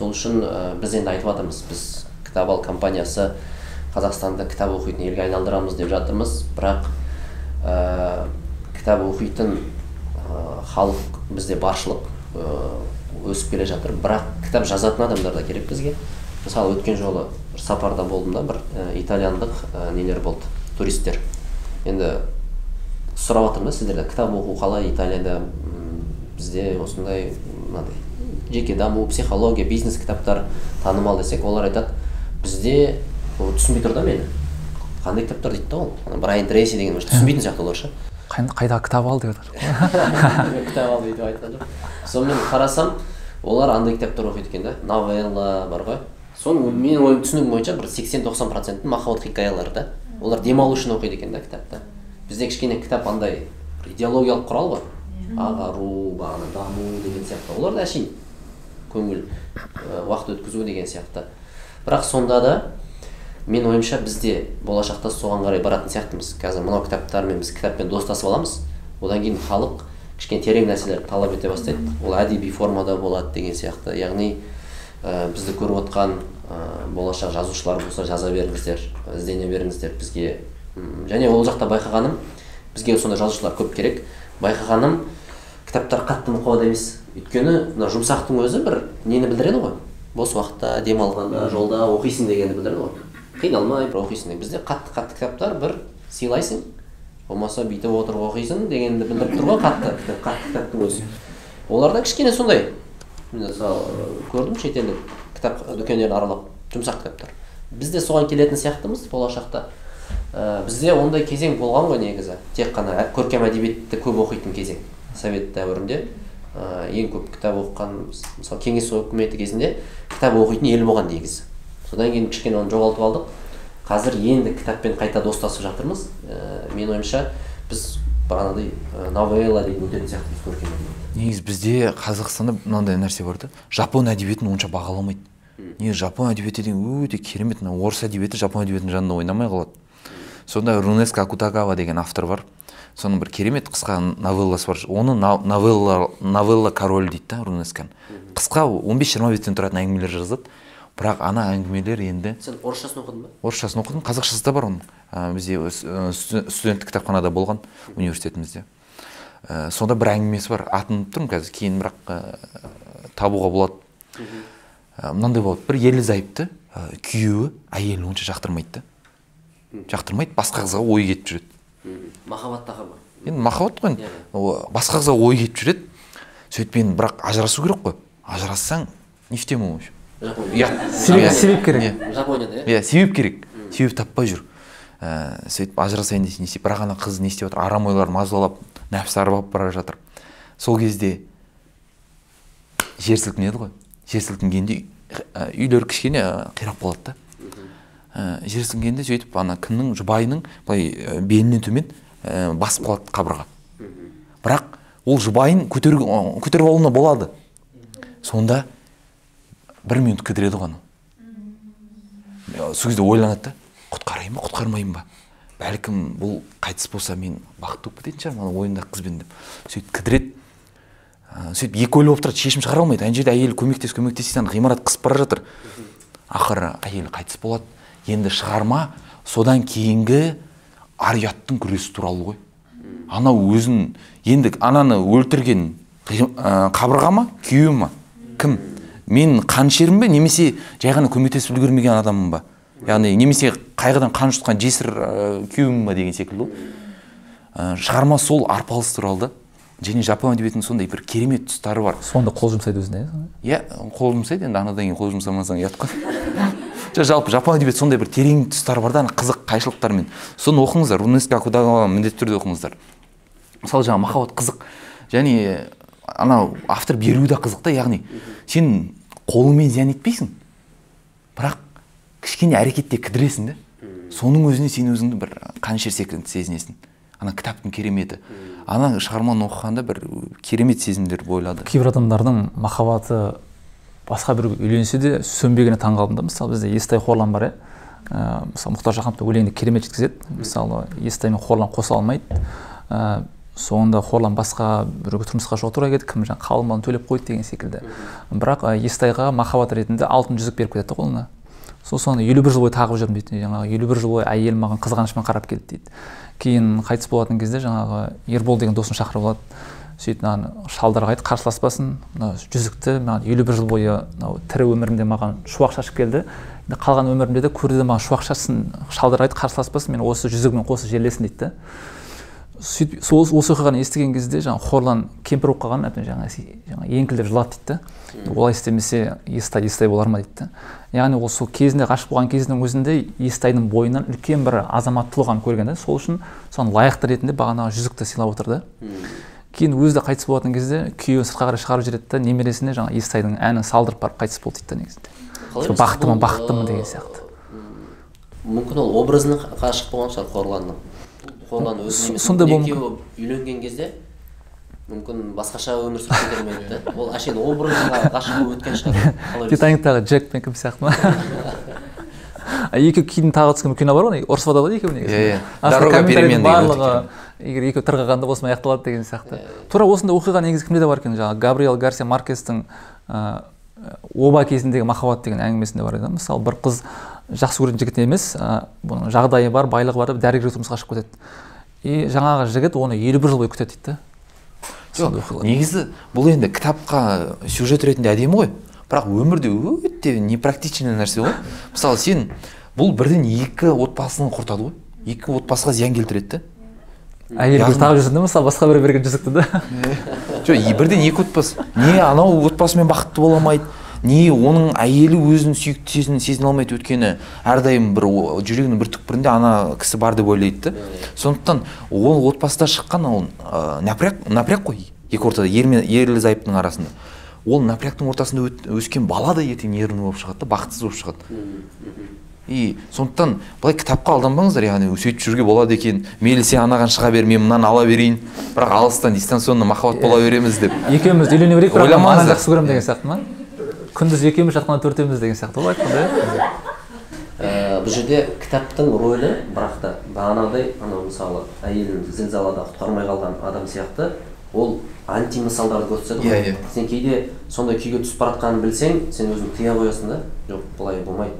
[SPEAKER 1] Сол үшін ә, біз енді айтып жатырмыз біз кітап ал компаниясы қазақстанды кітап оқитын елге айналдырамыз деп жатырмыз. Бірақ ә, кітап оқитын ә, халық бізде баршылық өсіп келе жатыр. Бірақ кітап жазатын адамдар да керек бізге. Мысалы өткен жолы бір сапарда болдым да бір ә, итальяндық ә, нелер болды туристер енді сұрап жатырмын да сіздерде кітап оқу қалай италияда? Бізде осындай мынандай жеке даму психология бизнес кітаптар танымал десек олар айтады бізде ол түсінбей тұр да мені қандай кітаптар дейді да ол? Брайан трейси деген уже түсінбейтін сияқты олар ше
[SPEAKER 2] Қай- қайдағы кітап ал деп жатыр
[SPEAKER 1] кітап ал деп айтқан жоқ сонымен қарасам олар андай кітаптар оқиды екен да. Новелла бар ғой. Соның менің ойым түсінігім бойынша бір сексен тоқсан проценті махаббат хикаялары да. Олар демалу үшін оқиды екен да кітапты. Бізде кішкене кітап андай идеологиялық құрал ғой. Ағару бағана даму деген сияқты. Оларда әшейін. Көңіл уақыт өткізу деген сияқты. Бірақ сонда да менің ойымша бізде болашақта соған қарай баратын сияқтымыз. Қазір мынау кітаптармен біз кітаппен достасып аламыз. Одан кейін халық кішкене терең нәрселерді талап ете бастайды. Ол әдеби формада болады деген сияқты. Яғни ә, бізді көріп отқан ә, болашақ жазушылар болса жаза беріңіздер іздене беріңіздер бізге. Және ол жақта байқағаным бізге сондай жазушылар көп керек. Байқағаным кітаптар қатты мұқабат емес өйткені мына жұмсақтың өзі бір нені білдіреді ғой. Бос уақытта демалғанда жолда оқисың дегенді білдіреді ғой. Қиналмай бір оқисың бізде қатты қатты кітаптар бір сыйлайсың. Болмаса бүйтіп отырып оқисың дегенді білдіріп тұр ғой қатты. Кітап қатты кітаптың өзі. Оларда кішкене сондай. Мысалы көрдім шетелдік кітап дүкендерін аралап жұмсақ кітаптар. Біз де соған келетін сияқтымыз болашақта. Ә, бізде ондай кезең болған ғой негізі. Тек қана көркем әдебиетті көп оқитын кезең. Совет дәуірінде ә, ең көп кітап оқыған мыс- мысалы кеңес өкіметі кезінде кітап оқитын ел болған негізі содан кейін кішкене оны жоғалтып алдық. Қазір енді кітаппен қайта достасып жатырмыз. Ә, менің ойымша біз бағанағыдай ә, новелла деген өтетін сияқтымыз көркем
[SPEAKER 3] негізі бізде қазақстанда мынандай нәрсе бар да жапон әдебиетін онша бағаламайды негізі жапон әдебиеті деген өте керемет мына орыс әдебиеті жапон әдебиетінің жанында ойнамай қалады. Сонда рунеско акутагава деген автор бар. Соның бір керемет қысқа новелласы бар. Оны новелла новелла король дейді да рунесконы қысқа 15-20 беттен тұратын әңгімелер жазады бірақ ана әңгімелер енді
[SPEAKER 1] сен орысшасын оқыдың ба?
[SPEAKER 3] орысшасын оқыдым. Қазақшасы да бар оның. Ә, бізде ә, студен- студенттік кітапханада болған университетімізде. Ә, сонда бір әңгімесі бар. Атын ұмытып тұрмын қазір. Кейін бірақ ә, табуға болады. Ә, мынандай болады. Бір ерлі зайыпты ә, күйеуі әйелін онша жақтырмайды да. Жақтырмайды басқа қызға ой кетіп жүреді.
[SPEAKER 1] Махаббат тақырыбы
[SPEAKER 3] енді махаббат қой енді.
[SPEAKER 1] Иә.
[SPEAKER 3] Басқа қызға ой кетіп жүреді. Сөйтіп енді бірақ ажырасу керек қой. Ажырассаң не в тему в общем
[SPEAKER 1] Жапония.
[SPEAKER 3] иә
[SPEAKER 2] себеп керек.
[SPEAKER 3] Иә.
[SPEAKER 1] жапонияда иә?
[SPEAKER 3] Иә себеп керек. Себеп таппай жүр. Ә, сөйтіп ажырасайын десе не істейді. Бірақ ана қыз не істеп жатыр арам ойлар мазалап нәпсі арбап бара жатыр. Сол кезде жер сілкінеді ғой. Жер сілкінгенде үйлер кішкене қирап қалады да. Ә, жер сілкінгенде сөйтіп ана кімнің жұбайының былай ә, белінен төмен ә, басып қалады қабырға. Бірақ ол жұбайын көтеру көтеріп алуына болады. Сонда бір минут кідіреді ғой анау. Сол кезде ойланады да құтқарайын ба құтқармайын ба? Бәлкім бұл қайтыс болса мен бақытты болып кететін шығармын ана ойындағы қызбен деп. Сөйтіп кідіреді. Сөйтіп екі ойлы болып тұрады шешім шығара алмайды. Ана жерде әйелі көмектес көмектес дейді ана ғимарат қысып бара жатыр. Ақыры әйелі қайтыс болады. Енді шығарма содан кейінгі ар ұяттың күресі туралы ғой. Анау өзін енді ананы өлтірген ә, қабырға ма күйеуі ма? Кім? Мен қанішермін бе? Немесе жай ғана көмектесіп үлгермеген адаммын ба? Яғни немесе қайғыдан қан жұтқан жесір ә, күйеуімін ба деген секілді ғой. Ә, шығарма сол арпалыс туралы да. Және жапон әдебиетінің сондай бір керемет тұстары бар.
[SPEAKER 2] Сонда қол жұмсайды өзіне иә
[SPEAKER 3] иә қол жұмсайды. Енді анадан кейін қол жұмсамасаң ұят қой. жалпы жапон әдебиеті сондай бір терең тұстары бар да ана қызық қайшылықтармен. Соны оқыңыздар рунеско акудагаваны міндетті түрде оқыңыздар. Мысалы жаңағы махаббат қызық. Және анау автор беруі де қызық та яғни. Сен қолыңмен зиян етпейсің. Бірақ кішкене әрекетте кідіресің да соның өзіне сен өзіңді бір қанішер секілді сезінесің. Ана кітаптың кереметі. Ана шығарманы оқығанда бір керемет сезімдер бойлады
[SPEAKER 2] кейбір адамдардың махаббаты басқа біреуге үйленсе де сөнбегеніне таң қалдым да. Мысалы бізде естай қорлан бар иә. Ә, мысалы мұхтар шаханов өлеңді керемет жеткізеді. Мысалы естай мен қорлан қоса алмайды. Ә, соңында қорлан басқа біреуге тұрмысқа шығуға тура келді кім жаңағы қалың малын төлеп қойды деген секілді. Бірақ ә, естайға махаббат ретінде алтын жүзік беріп кетеді да қолына сол соны елу бір жыл бойы тағып жүрмін дейді. Жаңағы елу бір жыл бойы әйелім маған қызғанышпен қарап келді дейді. Кейін қайтыс болатын кезде жаңағы ербол деген досын шақырып алады. Сөйтіп маған шалдарға айт қарсыласпасын. Мына жүзікті маған елу бір жыл бойы мынау тірі өмірімде маған шуақ шашып келді. Енді қалған өмірімде де көрді де маған шуақ шашсын шалдар айт қарсыласпасын мен осы жүзігімен қосып жерлесін дейді да. Сөйтіп сол осы оқиғаны естіген кезде жаңағы хорлан кемпір болып қалған әбден жаңағы жаңағы еңкілдеп жылады дейді да. Олай істемесе естай естай болар ма дейді да. Яғни ол сол кезінде ғашық болған кезінің өзінде естайдың бойынан үлкен бір азаматтылығын көрген да сол үшін соған лайықты ретінде бағанағы жүзікті сыйлап отыр да. Кейін өзі де қайтыс болатын кезде күйеуін сыртқа қарай шығарып жібереді да немересіне жаңағы естайдың әнін салдырып барып қайтыс болды дейді да негізінде. бақыттымын бақыттымын деген сияқты.
[SPEAKER 1] мүмкін ол образына ғашық болған шығар қорланның. Қорлан өзі
[SPEAKER 2] сондай
[SPEAKER 1] екеуі үйленген кезде мүмкін басқаша өмір сүріп кетер ме еді да ол әшейін образға ғашық болып өткен шығар.
[SPEAKER 2] Титаниктағы джек пен кім сияқты ма? А екеуі кейін тағы түскен кино бар ғой ортасып жатады ғой екеуі негізі
[SPEAKER 3] Иә, иә. Дорога перемен
[SPEAKER 2] барлығы егер екеуі тырғағанда осымен аяқталады деген сияқты. Тура осындай оқиға негізі кімде де бар екен? Жаңағы габриэл гарсия маркестің ыыы оба кезіндегі махаббат деген әңгімесінде бар еді. Мысалы бір қыз жақсы көретін жігіт емес ә, бұның жағдайы бар байлығы бар деп дәрігерге тұрмысқа шығып кетеді и жаңағы жігіт оны елу бір жыл бойы күтеді дейді да
[SPEAKER 3] жоқ негізі бұл енді кітапқа сюжет ретінде әдемі ғой. Бірақ өмірде өте непрактичный нәрсе ғой. Мысалы сен бұл бірден екі отбасын құртады ғой. Екі отбасыға зиян келтіреді да
[SPEAKER 2] әйел
[SPEAKER 3] Яғни-
[SPEAKER 2] тағып жүрсін да мысалы басқа біреу берген жүзікті да.
[SPEAKER 3] Жоқ бірден екі отбасы. Не анау отбасымен бақытты бола алмайды. Не оның әйелі өзінің сүйікті сезіне сезіне алмайды өйткені әрдайым бір жүрегінің бір түкпірінде ана кісі бар деп ойлайды да. Сондықтан ол отбасыда шыққан ол ә, напряг напряг қой. Екі ортада ер мен ерлі зайыптының арасында. Ол напрягтың ортасында өскен бала да ертең нервный болып шығады да бақытсыз болып шығады. И сондықтан былай кітапқа алданбаңыздар яғни сөйтіп жүруге болады екен мейлі сен анаған шыға бер мен мынаны ала берейін. Бірақ алыстан дистанционно махаббат бола береміз деп.
[SPEAKER 2] екеуміз үйлене берейік бірақ мен
[SPEAKER 3] Ойламаңыздар.
[SPEAKER 2] ананы жақсы көремін деген сияқты ма? Күндіз екеуміз жатқанда төртеуміз деген сияқты ғой айтқанда иә
[SPEAKER 1] бұл жерде кітаптың рөлі бірақ та бағанағыдай анау мысалы әйелін зілзалада құтқармай қалған адам сияқты ол анти мысалдарды көрсетеді ғой.
[SPEAKER 3] Иә, иә.
[SPEAKER 1] сен кейде сондай күйге түсіп бара жатқанын білсең сен өзің тыя қоясың да. Жоқ былай болмайды.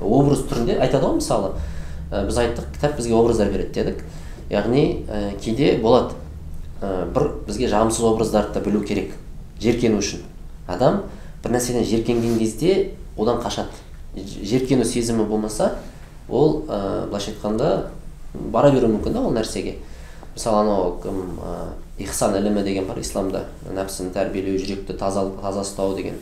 [SPEAKER 1] Образ түрінде айтады ғой мысалы. Біз айттық кітап бізге образдар береді дедік. Яғни ә, кейде болады. Ә, бір бізге жағымсыз образдарды да білу керек жеркену үшін. Адам бір нәрседен жеркенген кезде одан қашады. Жеркену сезімі болмаса ол ә, былайша айтқанда бара беруі мүмкін да ол нәрсеге. Мысалы анау кім ә, ихсан ілімі деген бар исламда нәпсіні тәрбиелеу жүректі таза таза ұстау деген.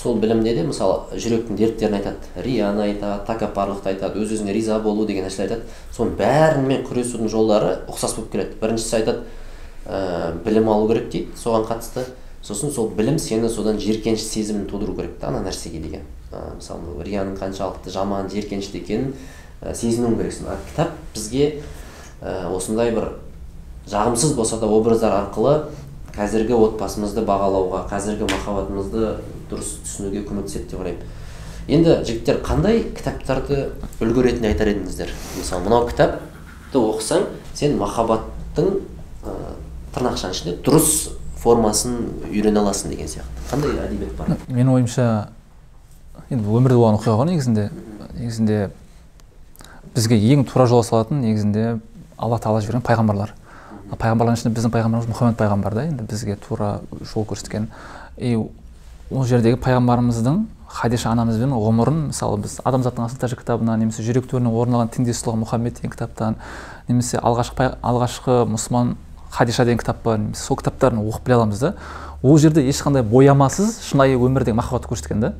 [SPEAKER 1] Сол білімде де мысалы жүректің дерттерін айтады рияны айтады тәкаппарлықты айтады өз өзіңе риза болу деген нәрселер айтады. Соның бәрімен күресудің жолдары ұқсас болып келеді. Біріншісі айтады ә, білім алу керек дейді соған қатысты. Сосын сол білім сені содан жиіркеніш сезімін тудыру керек та ана нәрсеге деген. Ә, мысалы рияның қаншалықты жаман жиіркенішті екенін ә, сезінуің керексің. А кітап бізге ә, осындай бір жағымсыз болса да образдар арқылы қазіргі отбасымызды бағалауға қазіргі махаббатымызды дұрыс түсінуге көмектеседі деп ойлаймын. Енді жігіттер қандай кітаптарды үлгі ретінде айтар едіңіздер? Мысалы мынау кітапты оқысаң сен махаббаттың ә, тырнақшаның ішінде дұрыс формасын үйрене аласың деген сияқты. Қандай әдебиет бар?
[SPEAKER 2] Менің ойымша енді өмірде болған оқиға ғой негізінде. Негізінде бізге ең тура жол салатын негізінде алла тағала жіберген пайғамбарлар. Пайғамбарлардың ішінде біздің пайғамбарымыз мұхаммед пайғамбар да енді бізге тура жол көрсеткен. И ол жердегі пайғамбарымыздың хадиша анамызбен ғұмырын мысалы біз адамзаттың асыл тәжі кітабынан немесе жүрек төрінен орын алған теңдессұлы мұхаммед деген кітаптан немесе алғашқы алғашқы мұсылман хадиша деген кітап бар немесе сол кітаптарын оқып біле аламыз да ол жерде ешқандай боямасыз шынайы өмірдегі махаббатты көрсеткен да.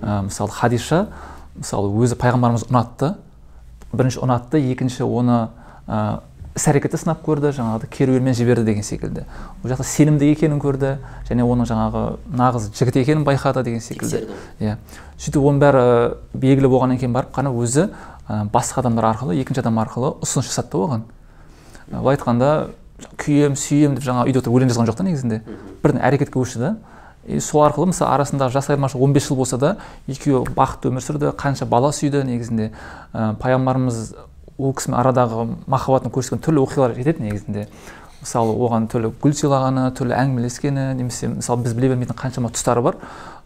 [SPEAKER 2] Ә, мысалы хадиша мысалы өзі пайғамбарымыз ұнатты. Бірінші ұнатты екінші оны ә, іс әрекеті сынап көрді жаңағыдай керуенмен жіберді деген секілді. Ол жақта сенімді екенін көрді және оның жаңағы нағыз жігіт екенін байқады деген секілді. Иә. Сөйтіп оның бәрі белгілі болғаннан кейін барып қана өзі ә, басқа адамдар арқылы екінші адам арқылы ұсыныс жасады да оған. Былай айтқанда күйем сүйем деп жаңағы үйде отырып өлең жазған жоқ та негізінде. Бірден әрекетке көшті да. И сол арқылы мысалы арасындағы жас айырмашылық 15 жыл болса да екеуі бақытты өмір сүрді қанша бала сүйді негізінде. Ә, пайғамбарымыз ол кісімен арадағы махаббатын көрсеткен түрлі оқиғалар жетеді негізінде. Мысалы оған түрлі гүл сыйлағаны түрлі әңгімелескені немесе мысалы біз біле бермейтін қаншама тұстары бар.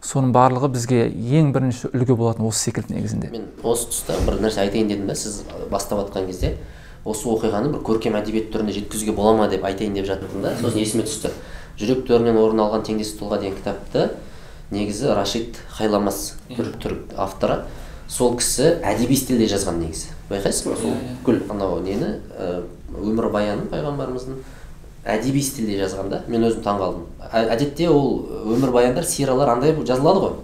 [SPEAKER 2] Соның барлығы бізге ең бірінші үлгі болатын осы секілді негізінде.
[SPEAKER 1] Мен осы тұста бір нәрсе айтайын дедім да сіз бастап жатқан кезде осы оқиғаны бір көркем әдебиет түрінде жеткізуге бола ма деп айтайын деп жаттым да. Сосын есіме түсті. Жүрек төрінен орын алған теңдессіз тұлға деген кітапты негізі рашид хайламас түрік түрік авторы. Сол кісі әдеби стильде жазған негізі. Байқайсыз ба сол? Бүкіл анау нені? Өмірбаянын пайғамбарымыздың әдеби стильде жазған да мен өзім таңқалдым Ә- әдетте ол өмірбаяндар сиралар андай болып жазылады ғой.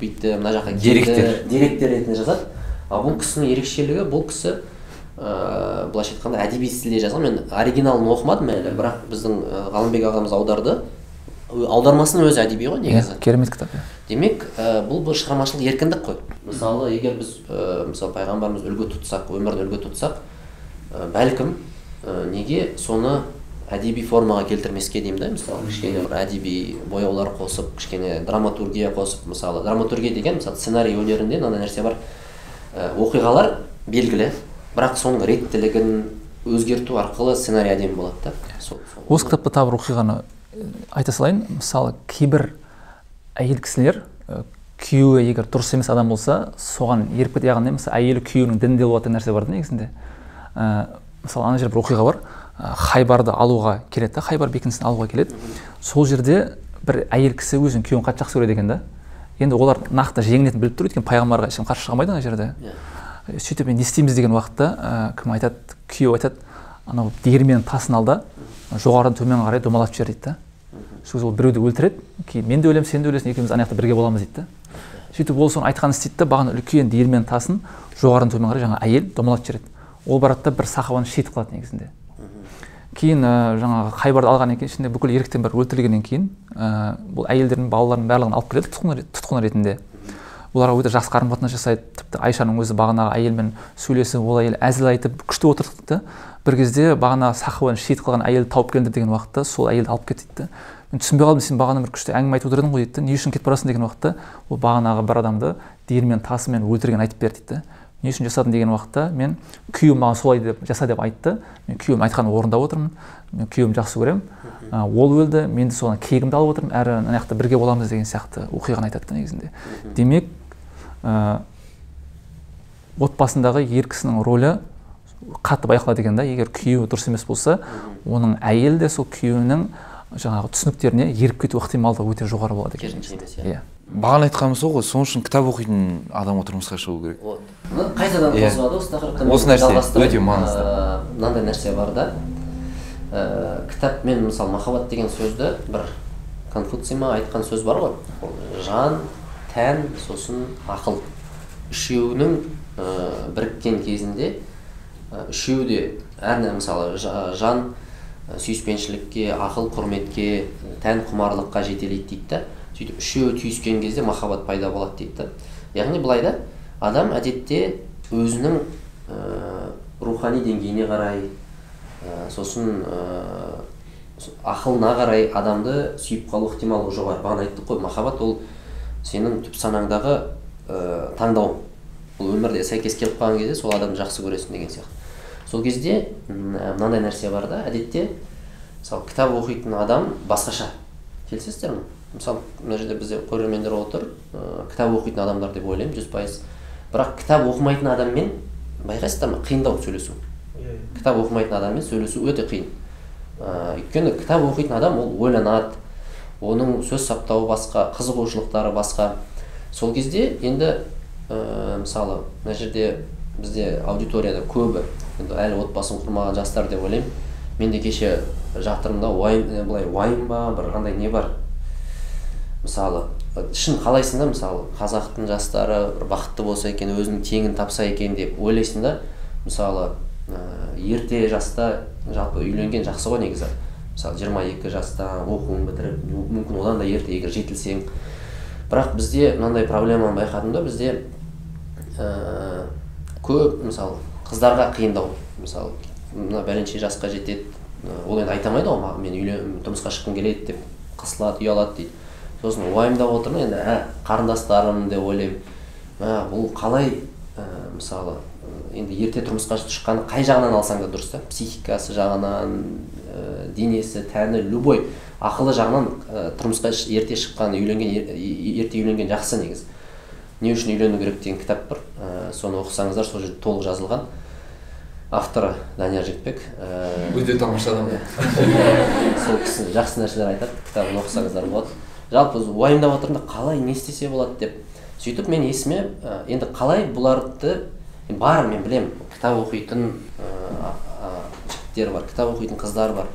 [SPEAKER 1] Бүйтті мына жаққа
[SPEAKER 3] Деректер.
[SPEAKER 1] деректер ретінде жазады. Ал бұл кісінің ерекшелігі бұл кісі ыыы былайша айтқанда әдеби стильде жазған. Мен оригиналын оқымадым әлі бірақ біздің ғалымбек ағамыз аударды. Аудармасының өзі әдеби ғой негізі.
[SPEAKER 2] Иә керемет кітап иә.
[SPEAKER 1] Демек ә, бұл бір шығармашылық еркіндік қой. Мысалы егер біз ә, мысалы пайғамбарымыз үлгі тұтсақ өмірін үлгі тұтсақ ә, бәлкім ә, неге соны әдеби формаға келтірмеске деймін да? Мысалы кішкене бір әдеби бояулар қосып кішкене драматургия қосып мысалы драматургия деген мысалы сценарий өнерінде мынандай нәрсе бар. Ә, оқиғалар белгілі бірақ соның реттілігін өзгерту арқылы сценарий әдемі болады да. Сол, сол.
[SPEAKER 2] осы кітапта тағы бір оқиғаны айта салайын мысалы кейбір әйел кісілер э, күйеуі егер дұрыс емес адам болса соған еріп кетеді яғни мысалы әйелі күйеуінің дінінде болады деген нәрсе бар да негізінде. Ә, мысалы ана жерде бір оқиға бар. Ә, хайбарды алуға келеді да хайбар бекінісін алуға келеді. Сол жерде бір әйел кісі өзінің күйеуін қатты жақсы көреді екен да. Енді олар нақты жеңілетінін біліп тұр. Өйткені пайғамбарға ешкім қарсы шыға алмайды ана жерде.
[SPEAKER 1] Иә.
[SPEAKER 2] сөйтіп енді не істейміз деген уақытта ә, кім айтады күйеуі айтады анау диірменнің тасын ал да жоғарыдан төмен қарай домалатып жібер дейді да. Сол біреуді өлтіреді кейін мен де өлемін сен де өлесің екеуміз ана жақта бірге боламыз дейді да. Сөйтіп ол соны айтқанын істейді да бағана үлкен диірменнің тасын жоғарыдан төмен қарай жаңағы әйел домалатып жібереді. Ол барады да бір сахабаны шейіт қылады негізінде. Кейін ә, жаңағы хайбарды алғаннан кейін ішінде бүкіл еркектен бәрі өлтірілгеннен кейін ә, бұл әйелдердің балалардың барлығын алып келеді тұтқын, тұтқын ретінде. Оларға өте жақсы қарым қатынас жасайды. Тіпті айшаның өзі бағанағы әйелмен сөйлесіп ол әйел әзіл айтып күшті отырдық та. Бір кезде бағана сахабаны шейіт қылған әйелді тауып келіңдер деген уақытта сол әйелді алып кет дейді да мен түсінбей қалдым сен бағана бір күшті әңгіме айтып отыр едің ғой дейді не үшін кетіп барасың деген уақытта ол бағанағы бір адамды диірмен тасымен өлтірген айтып бер дейді не үшін жасадың деген уақытта мен күйеуім маған солай деп жаса деп айтты. Мен күйеуім айтқанын орындап отырмын. Мен күйеуімді жақсы көремін. Ол өлді. Мен де соған кегімді алып отырмын. Әрі ана жақта бірге боламыз деген сияқты оқиғаны айтады да негізінде. Демек ә, отбасындағы ер кісінің рөлі қатты байқалады екен да. Егер күйеуі дұрыс емес болса оның әйелі де сол күйеуінің жаңағы түсініктеріне еріп кету ықтималдығы өте жоғары болады екен.
[SPEAKER 1] Иә.
[SPEAKER 3] бағана айтқанымыз сол ғой сол үшін кітап оқитын адамға тұрмысқа шығу керек.
[SPEAKER 1] Вот. Мына қайтадан
[SPEAKER 3] Иә.
[SPEAKER 1] қозғады осы тақырыпты.
[SPEAKER 3] Осы нәрсе өте маңызды.
[SPEAKER 1] ә, мынандай нәрсе бар да. Ә, кітап мен мысалы махаббат деген сөзді бір конфуций ма айтқан сөз бар ғой. Ол жан тән сосын ақыл. Үшеуінің ә, біріккен кезінде үшеуі де әр мысалы жа- жан сүйіспеншілікке ақыл құрметке тән құмарлыққа жетелейді дейді да. Сөйтіп үшеуі түйіскен кезде махаббат пайда болады дейді да. Яғни былай да адам әдетте өзінің ә, рухани деңгейіне қарай ә, сосын ә, ақылына қарай адамды сүйіп қалу ықтималдығы жоғары бағана айттық қой махаббат ол сенің түп санаңдағы ә, таңдауың. Бұл өмірде сәйкес келіп қалған кезде сол адамды жақсы көресің деген сияқты. Сол кезде м, мынандай нәрсе бар да әдетте мысалы кітап оқитын адам басқаша. Келісесіздер ме? Мысалы мына жерде бізде көрермендер отыр ә, кітап оқитын адамдар деп ойлаймын жүз пайыз. Бірақ кітап оқымайтын адаммен байқайсыздар ма? Қиындау сөйлесу. Кітап оқымайтын адаммен сөйлесу өте қиын. Ә, өйткені кітап оқитын адам ол ойланады. Оның сөз саптауы басқа қызығушылықтары басқа. Сол кезде енді ә, мысалы мына жерде бізде аудиторияда көбі енді әлі отбасын құрмаған жастар деп ойлаймын. Мен де кеше жатырмын да уайым былай уайым ба бір андай не бар? Мысалы шын қалайсың да мысалы қазақтың жастары бір бақытты болса екен өзінің теңін тапса екен деп ойлайсың да мысалы ә, ерте жаста жалпы үйленген жақсы ғой негізі. Мысалы 22 жаста оқуын бітіріп мүмкін одан да ерте егер жетілсең. Бірақ бізде мынандай проблеманы байқадым да бізде ә, көп мысалы қыздарға қиындау. Мысалы мына бәленше жасқа жетеді ол енді айта алмайды ғой маған мен үйлен тұрмысқа шыққым келеді деп қысылады ұялады дейді. Сосын уайымдап отырмын енді ә, қарындастарым деп ойлаймын. Ә, бұл қалай ә, мысалы енді ерте тұрмысқа шыққаны қай жағынан алсаң да дұрыс та? Психикасы жағынан ә, денесі тәні любой ақылы жағынан ә, тұрмысқа ерте шыққан үйленген ер- ерте үйленген жақсы негізі не үшін үйлену керек деген кітап бар ә, соны оқысаңыздар сол жерде толық жазылған. Авторы данияр жігітбек ә,
[SPEAKER 3] өте тамаша адам.
[SPEAKER 1] сол кісі жақсы нәрселер айтады кітабын оқысаңыздар болады. Жалпы уайымдап отырмын да қалай не істесе болады деп сөйтіп мен есіме ә, енді қалай бұларды бар мен білем кітап оқитын ә, жігіттер бар кітап оқитын қыздар бар.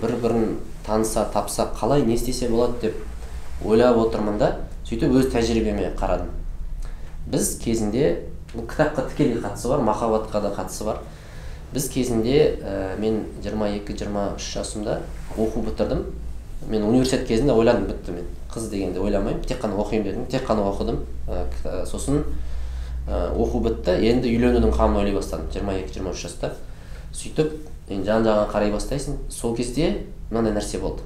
[SPEAKER 1] Бір бірін таныса тапса қалай не істесе болады деп ойлап отырмын да сөйтіп өз тәжірибеме қарадым. Біз кезінде бұл кітапқа тікелей қатысы бар махаббатқа да қатысы бар. Біз кезінде ә, мен 22-23 жасымда оқу бітірдім. Мен университет кезінде ойладым бітті мен. Қыз дегенде ойламаймын тек қана оқимын дедім тек қана оқыдым. Ә, сосын ә, оқу бітті. Енді үйленудің қамын ойлай бастадым 22-23 жаста. Сөйтіп енді жан жағыңа қарай бастайсың. Сол кезде мынандай нәрсе болды.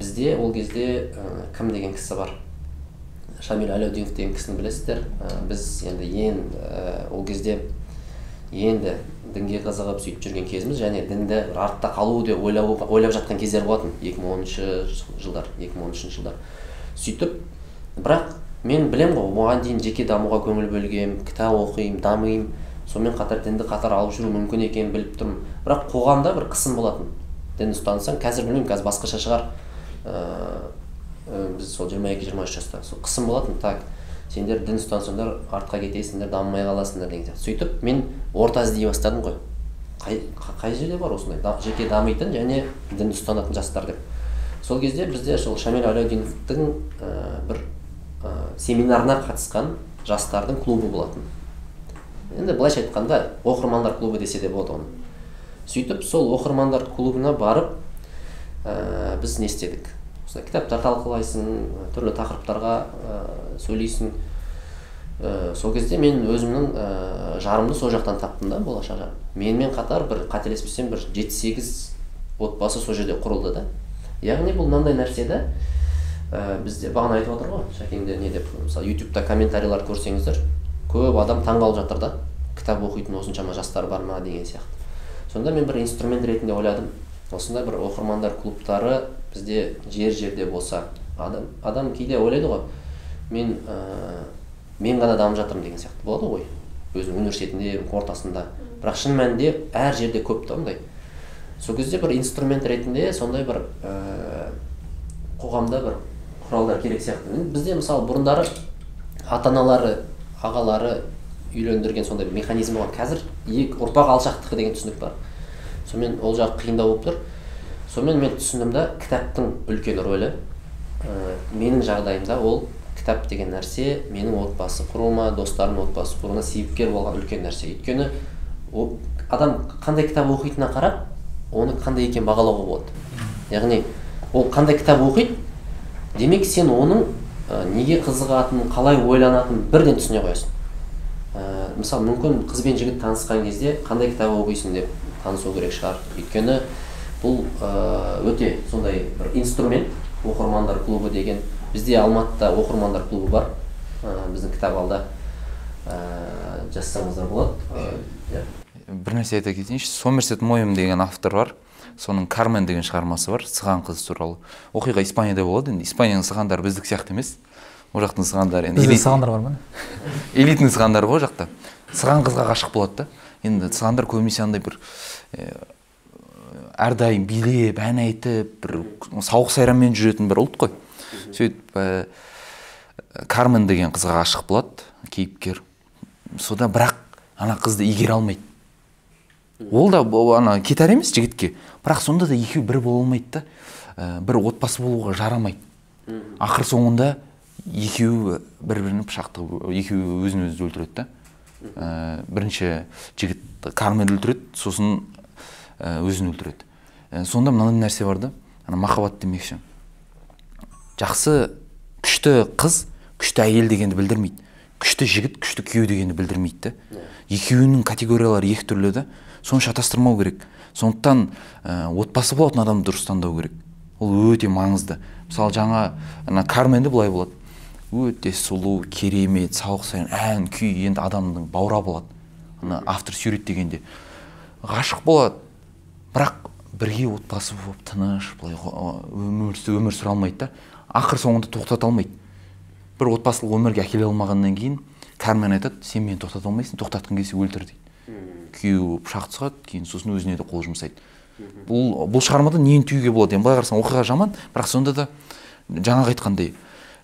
[SPEAKER 1] Бізде ол кезде ә, кім деген кісі бар? Шамиль әлеудинов деген кісіні білесіздер. Ә, біз енді ең ә, ол кезде енді дінге қызығып сөйтіп жүрген кезіміз және дінді бір артта қалу деп ойлап, ойлап жатқан кездер болатын. 2010 жылдар 2013 жылдар. сөйтіп бірақ мен білем ғой оған дейін жеке дамуға көңіл бөлгенмін кітап оқимын дамимын. Сонымен қатар дінді қатар алып жүру мүмкін екенін біліп тұрмын. Бірақ қоғамда бір қысым болатын. Дін ұстансаң қазір білмеймін қазір басқаша шығар. Ыыы біз сол жиырма екі жиырма үш жаста. Сол қысым болатын. Так сендер дін ұстансаңдар артқа кетесіңдер дамымай қаласыңдар деген сияқты. сөйтіп мен орта іздей бастадым ғой. Қай, қа- қай жерде бар осындай? Да- жеке дамитын және дін ұстанатын жастар деп. Сол кезде бізде сол шамиль әлеудиновтың ә, бір ә, семинарына қатысқан жастардың клубы болатын. Енді былайша айтқанда оқырмандар клубы десе де болады оны. Сөйтіп сол оқырмандар клубына барып ә, біз не істедік? Осындай кітаптар талқылайсың түрлі тақырыптарға сөйлейсің. Ә, сол кезде мен өзімнің ә, жарымды сол жақтан таптым да болашақ жарым менімен қатар бір қателеспесем бір жеті сегіз отбасы сол жерде құрылды да. Яғни бұл мынандай нәрсе да ә, бізде бағана айтып отыр ғой шәкең де не деп мысалы ютубта комментарийлар көрсеңіздер көп адам таңғалып жатыр да. Кітап оқитын осыншама жастар бар ма деген сияқты. Сонда мен бір инструмент ретінде ойладым. Осындай бір оқырмандар клубтары бізде жер жерде болса адам адам кейде ойлайды ғой мен ә, мен ғана дамып жатырмын деген сияқты болады ғой өзінің университетінде ортасында. Бірақ шын мәнінде әр жерде көп та ондай. Сол кезде бір инструмент ретінде сондай бір ә, қоғамда бір құралдар керек сияқты. Бізде мысалы бұрындары ата аналары ағалары үйлендірген сондай механизм болған. Қазір ұрпақ алшақтығы деген түсінік бар. Сонымен ол жағы қиындау болып тұр. Сонымен мен түсіндім да кітаптың үлкен рөлі. Ә, менің жағдайымда ол кітап деген нәрсе менің отбасы құруыма достарымның отбасы құруына себепкер болған үлкен нәрсе. Өйткені адам қандай кітап оқитынына қарап оны қандай екенін бағалауға болады. Яғни ол қандай кітап оқиды демек сен оның ә, неге қызығатынын қалай ойланатынын бірден түсіне қоясың. Ә, мысалы мүмкін қыз бен жігіт танысқан кезде қандай кітап оқисың деп танысу керек шығар. Өйткені бұл ә, өте сондай бір инструмент. Оқырмандар клубы деген бізде алматыда оқырмандар клубы бар. Ә, біздің кітап алда ә, жазсаңыздар болады. Ә, иә.
[SPEAKER 3] бір нәрсе айта кетейінші. Сомерсет моем деген автор бар. Соның кармен деген шығармасы бар сыған қыз туралы. Оқиға испанияда болады енді. Испанияның сығандары біздік сияқты емес. Ол жақтың сығандары енді
[SPEAKER 2] бізде
[SPEAKER 3] элит-
[SPEAKER 2] сағандар бар ма
[SPEAKER 3] элитный сығандар ғой ол жақта. Сыған қызға ғашық болады да. Енді сығандар көбінесе андай бір ә, әрдайым билеп ән айтып бір сауық сайранмен жүретін бір ұлт қой. Сөйтіп ә, кармен деген қызға ғашық болады кейіпкер. Сода бірақ ана қызды игере алмайды. Ол да ана кетар емес жігітке. Бірақ сонда да екеуі бір бола алмайды да ә, бір отбасы болуға жарамайды. Ақыр соңында екеуі бір бірін пышақтап екеуі өзін өзі өлтіреді да. Ә, бірінші жігіт кармен өлтіреді сосын өзін өлтіреді. Ә, сонда мынандай нәрсе бар да ана махаббат демекші. Жақсы күшті қыз күшті әйел дегенді білдірмейді. Күшті жігіт күшті күйеу дегенді білдірмейді да. Екеуінің категориялары екі түрлі да. Соны шатастырмау керек. Сондықтан ә, отбасы болатын адамды дұрыс таңдау керек. Ол өте маңызды. Мысалы жаңа ана карменде былай болады. Өте сұлу керемет сауық сайын ән күй енді адамның баурап алады ана автор суреттегенде ғашық болады. Бірақ бірге отбасы болып тыныш былай өмір өмір сүре алмайды да. Ақыр соңында тоқтата алмайды. Бір отбасылық өмірге әкеле алмағаннан кейін кармен айтады сен мені тоқтата алмайсың тоқтатқың келсе өлтір дейді. Күйеуі пышақты сұғады кейін сосын өзіне де қол жұмсайды. Бұл бұл шығармада нені түюге болады? Енді былай қарасаң оқиға жаман бірақ сонда да жаңағы айтқандай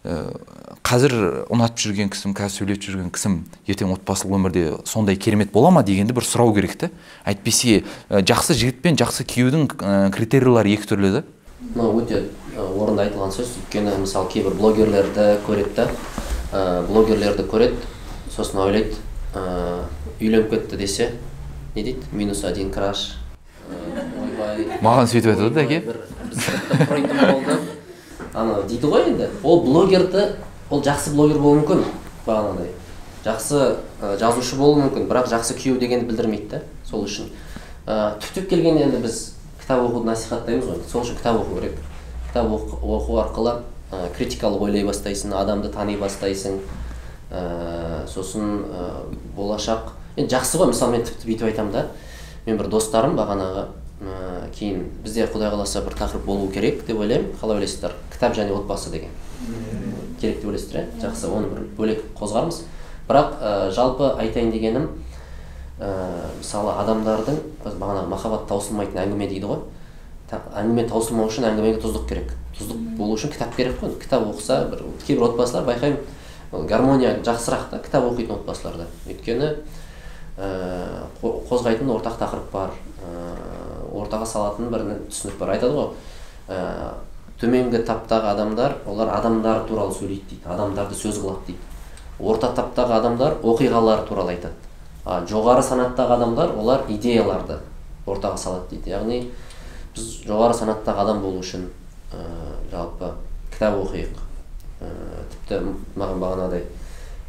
[SPEAKER 3] қазір ұнатып жүрген кісім қазір сөйлеп жүрген кісім ертең отбасылық өмірде сондай керемет бола ма дегенді бір сұрау керек та әйтпесе ә, жақсы жігіт пен жақсы күйеудің ә, критерийлері екі түрлі да
[SPEAKER 1] мынау өте орынды айтылған сөз. Өйткені мысалы кейбір блогерлерді көреді да ә, блогерлерді көреді сосын ойлайды ә, үйленіп кетті десе не дейді? Минус один краш. Ойбай.
[SPEAKER 3] Маған сөйтіп айтады да әке.
[SPEAKER 1] Ана дейді ғой енді. Ол блогерді ол жақсы блогер болуы мүмкін бағанағыдай. Жақсы ә, жазушы болуы мүмкін бірақ жақсы күйеу дегенді білдірмейді да сол үшін. Ә, түптеп келгенде енді біз кітап оқуды насихаттаймыз ғой. Сол үшін кітап оқу керек. Кітап оқу арқылы ә, критикалық ойлай бастайсың адамды тани бастайсың. Ә, сосын ә, болашақ. Енді жақсы ғой мысалы мен тіпті бүйтіп айтамын да. Мен бір достарым бағанағы. Ә, кейін бізде құдай қаласа бір тақырып болу керек деп ойлаймын. Қалай ойлайсыздар? Кітап және отбасы деген. Керек деп ойлайсыздар иә? Жақсы оны бір бөлек қозғармыз. Бірақ ә, жалпы айтайын дегенім ә, мысалы адамдардың бағанағы махаббат таусылмайтын әңгіме дейді ғой. Та- әңгіме таусылмау үшін әңгімеге тұздық керек. Тұздық болу үшін кітап керек қой. Кітап оқыса бір кейбір отбасылар байқаймын гармония жақсырақ та кітап оқитын отбасыларда өйткені ә, қо- қозғайтын ортақ тақырып бар. Ә, ортаға салатын бір түсінік бар. Айтады ғой ә, төменгі таптағы адамдар олар адамдар туралы сөйлейді дейді адамдарды сөз қылады дейді. Орта таптағы адамдар оқиғалар туралы айтады. А жоғары санаттағы адамдар олар идеяларды ортаға салады дейді. Яғни біз жоғары санаттағы адам болу үшін ә, жалпы кітап оқиық. Ә, тіпті маған бағанағыдай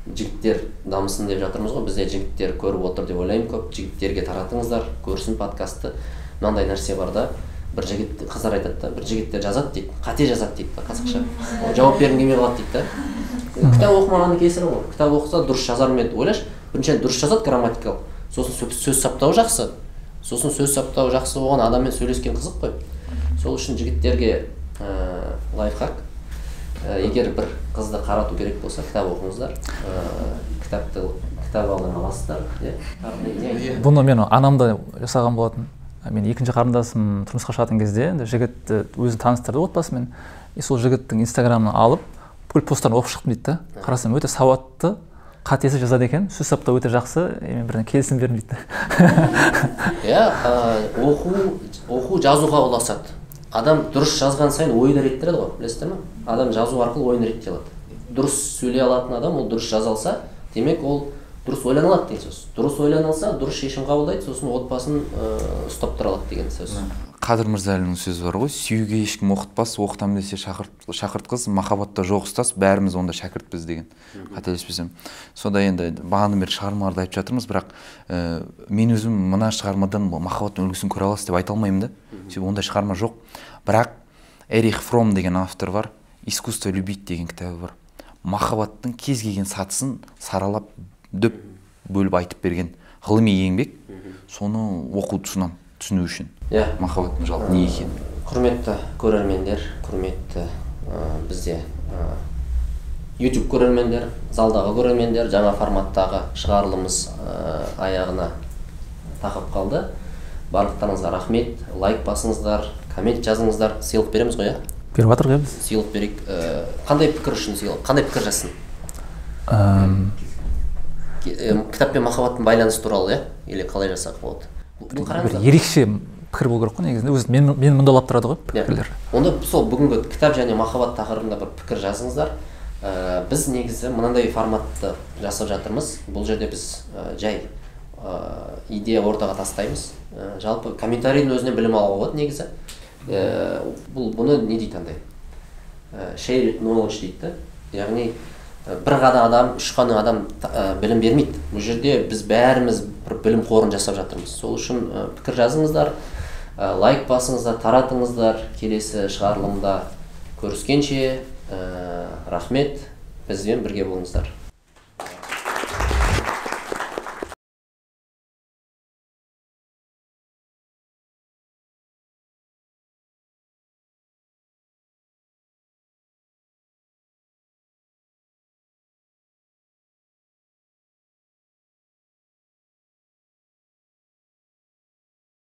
[SPEAKER 1] жігіттер дамысын деп жатырмыз ғой. Бізде жігіттер көріп отыр деп ойлаймын көп. Жігіттерге таратыңыздар көрсін подкастты мынандай нәрсе бар да. Бір жігіт қыздар айтады да бір жігіттер жазады дейді қате жазады дейді да қазақша. Жауап бергім келмей қалады дейді да. Кітап оқымағанның кесірі ғой кітап оқыса дұрыс жазар ма еді ойлашы. Біріншіден дұрыс жазады грамматикалық. Сосын сөз, сөз саптауы жақсы. Сосын сөз саптауы жақсы болған адаммен сөйлескен қызық қой. Сол үшін жігіттерге ә, лайфхак. Ә, егер бір қызды қарату керек болса кітап оқыңыздар. Ә, кітапты кітап алдан аласыздар иә.
[SPEAKER 2] Бұны мен анам да жасаған болатын мен екінші қарындасым тұрмысқа шығатын кезде енді жігітті өзі таныстырды отбасымен. И сол жігіттің инстаграмын алып бүкіл посттарын оқып шықтым дейді да. Қарасам өте сауатты қатесі жазады екен сөз саптауы өте жақсы и мен бірден келісім бердім дейді
[SPEAKER 1] иә оқу оқу жазуға ұласады. Адам дұрыс жазған сайын ойды реттеледі ғой білесіздер ма адам жазу арқылы ойын реттей алады дұрыс сөйлей алатын адам ол дұрыс жаза алса демек ол дұрыс ойлана алады деген сөз. Дұрыс ойлана алса дұрыс шешім қабылдайды сосын отбасын ә, ұстап тұра алады деген сөз.
[SPEAKER 3] Қадыр мырзалиннің сөзі бар ғой. Сүюге ешкім оқытпас оқытамын десе шақырт шақыртқыз махаббатта жоқ ұстаз бәріміз онда шәкіртпіз деген қателеспесем. Сода енді бағанадан бері шығармаларды айтып жатырмыз бірақ ә, мен өзім мына шығармадан махаббаттың үлгісін көре аласыз деп айта алмаймын да. Себебі ондай шығарма жоқ. Бірақ эрих фром деген автор бар искусство любить деген кітабы бар. Махаббаттың кез келген сатысын саралап дөп бөліп айтып берген ғылыми еңбек соны оқуды ұсынамын түсіну үшін
[SPEAKER 1] иә.
[SPEAKER 3] махаббаттың жалпы не екенін.
[SPEAKER 1] Құрметті көрермендер құрметті ә, бізде ә, YouTube көрермендер залдағы көрермендер жаңа форматтағы шығарылымыз ә, аяғына тақап қалды. Барлықтарыңызға рахмет. Лайк басыңыздар коммент жазыңыздар. Сыйлық береміз ғой иә?
[SPEAKER 2] Беріп иә біз.
[SPEAKER 1] Сыйлық берейік. Ә, қандай пікір үшін сыйлық? Қандай пікір жазсын? Ә, кітап пен махаббаттың байланысы туралы иә или қалай жасақ болады?
[SPEAKER 2] Бір ерекше пікір болу керек қой негізінде. Өзі мен мені мұндалап тұрады ғой
[SPEAKER 1] Иә.
[SPEAKER 2] пікірлер.
[SPEAKER 1] Онда сол бүгінгі кітап және махаббат тақырыбында бір пікір жазыңыздар. Ә, біз негізі мынандай форматты жасап жатырмыз. Бұл жерде біз ә, жай ә, идея ортаға тастаймыз. Ә, жалпы комментарийдің өзінен білім алуға болады негізі. Ә, бұл бұны не дейді андай? Ә, knowledge дейді да яғни бір ғана адам үш қана адам ә, білім бермейді. Бұл жерде біз бәріміз бір білім қорын жасап жатырмыз. Сол үшін ә, пікір жазыңыздар ә, лайк басыңыздар таратыңыздар. Келесі шығарылымда көріскенше рахмет. Бізбен бірге болыңыздар.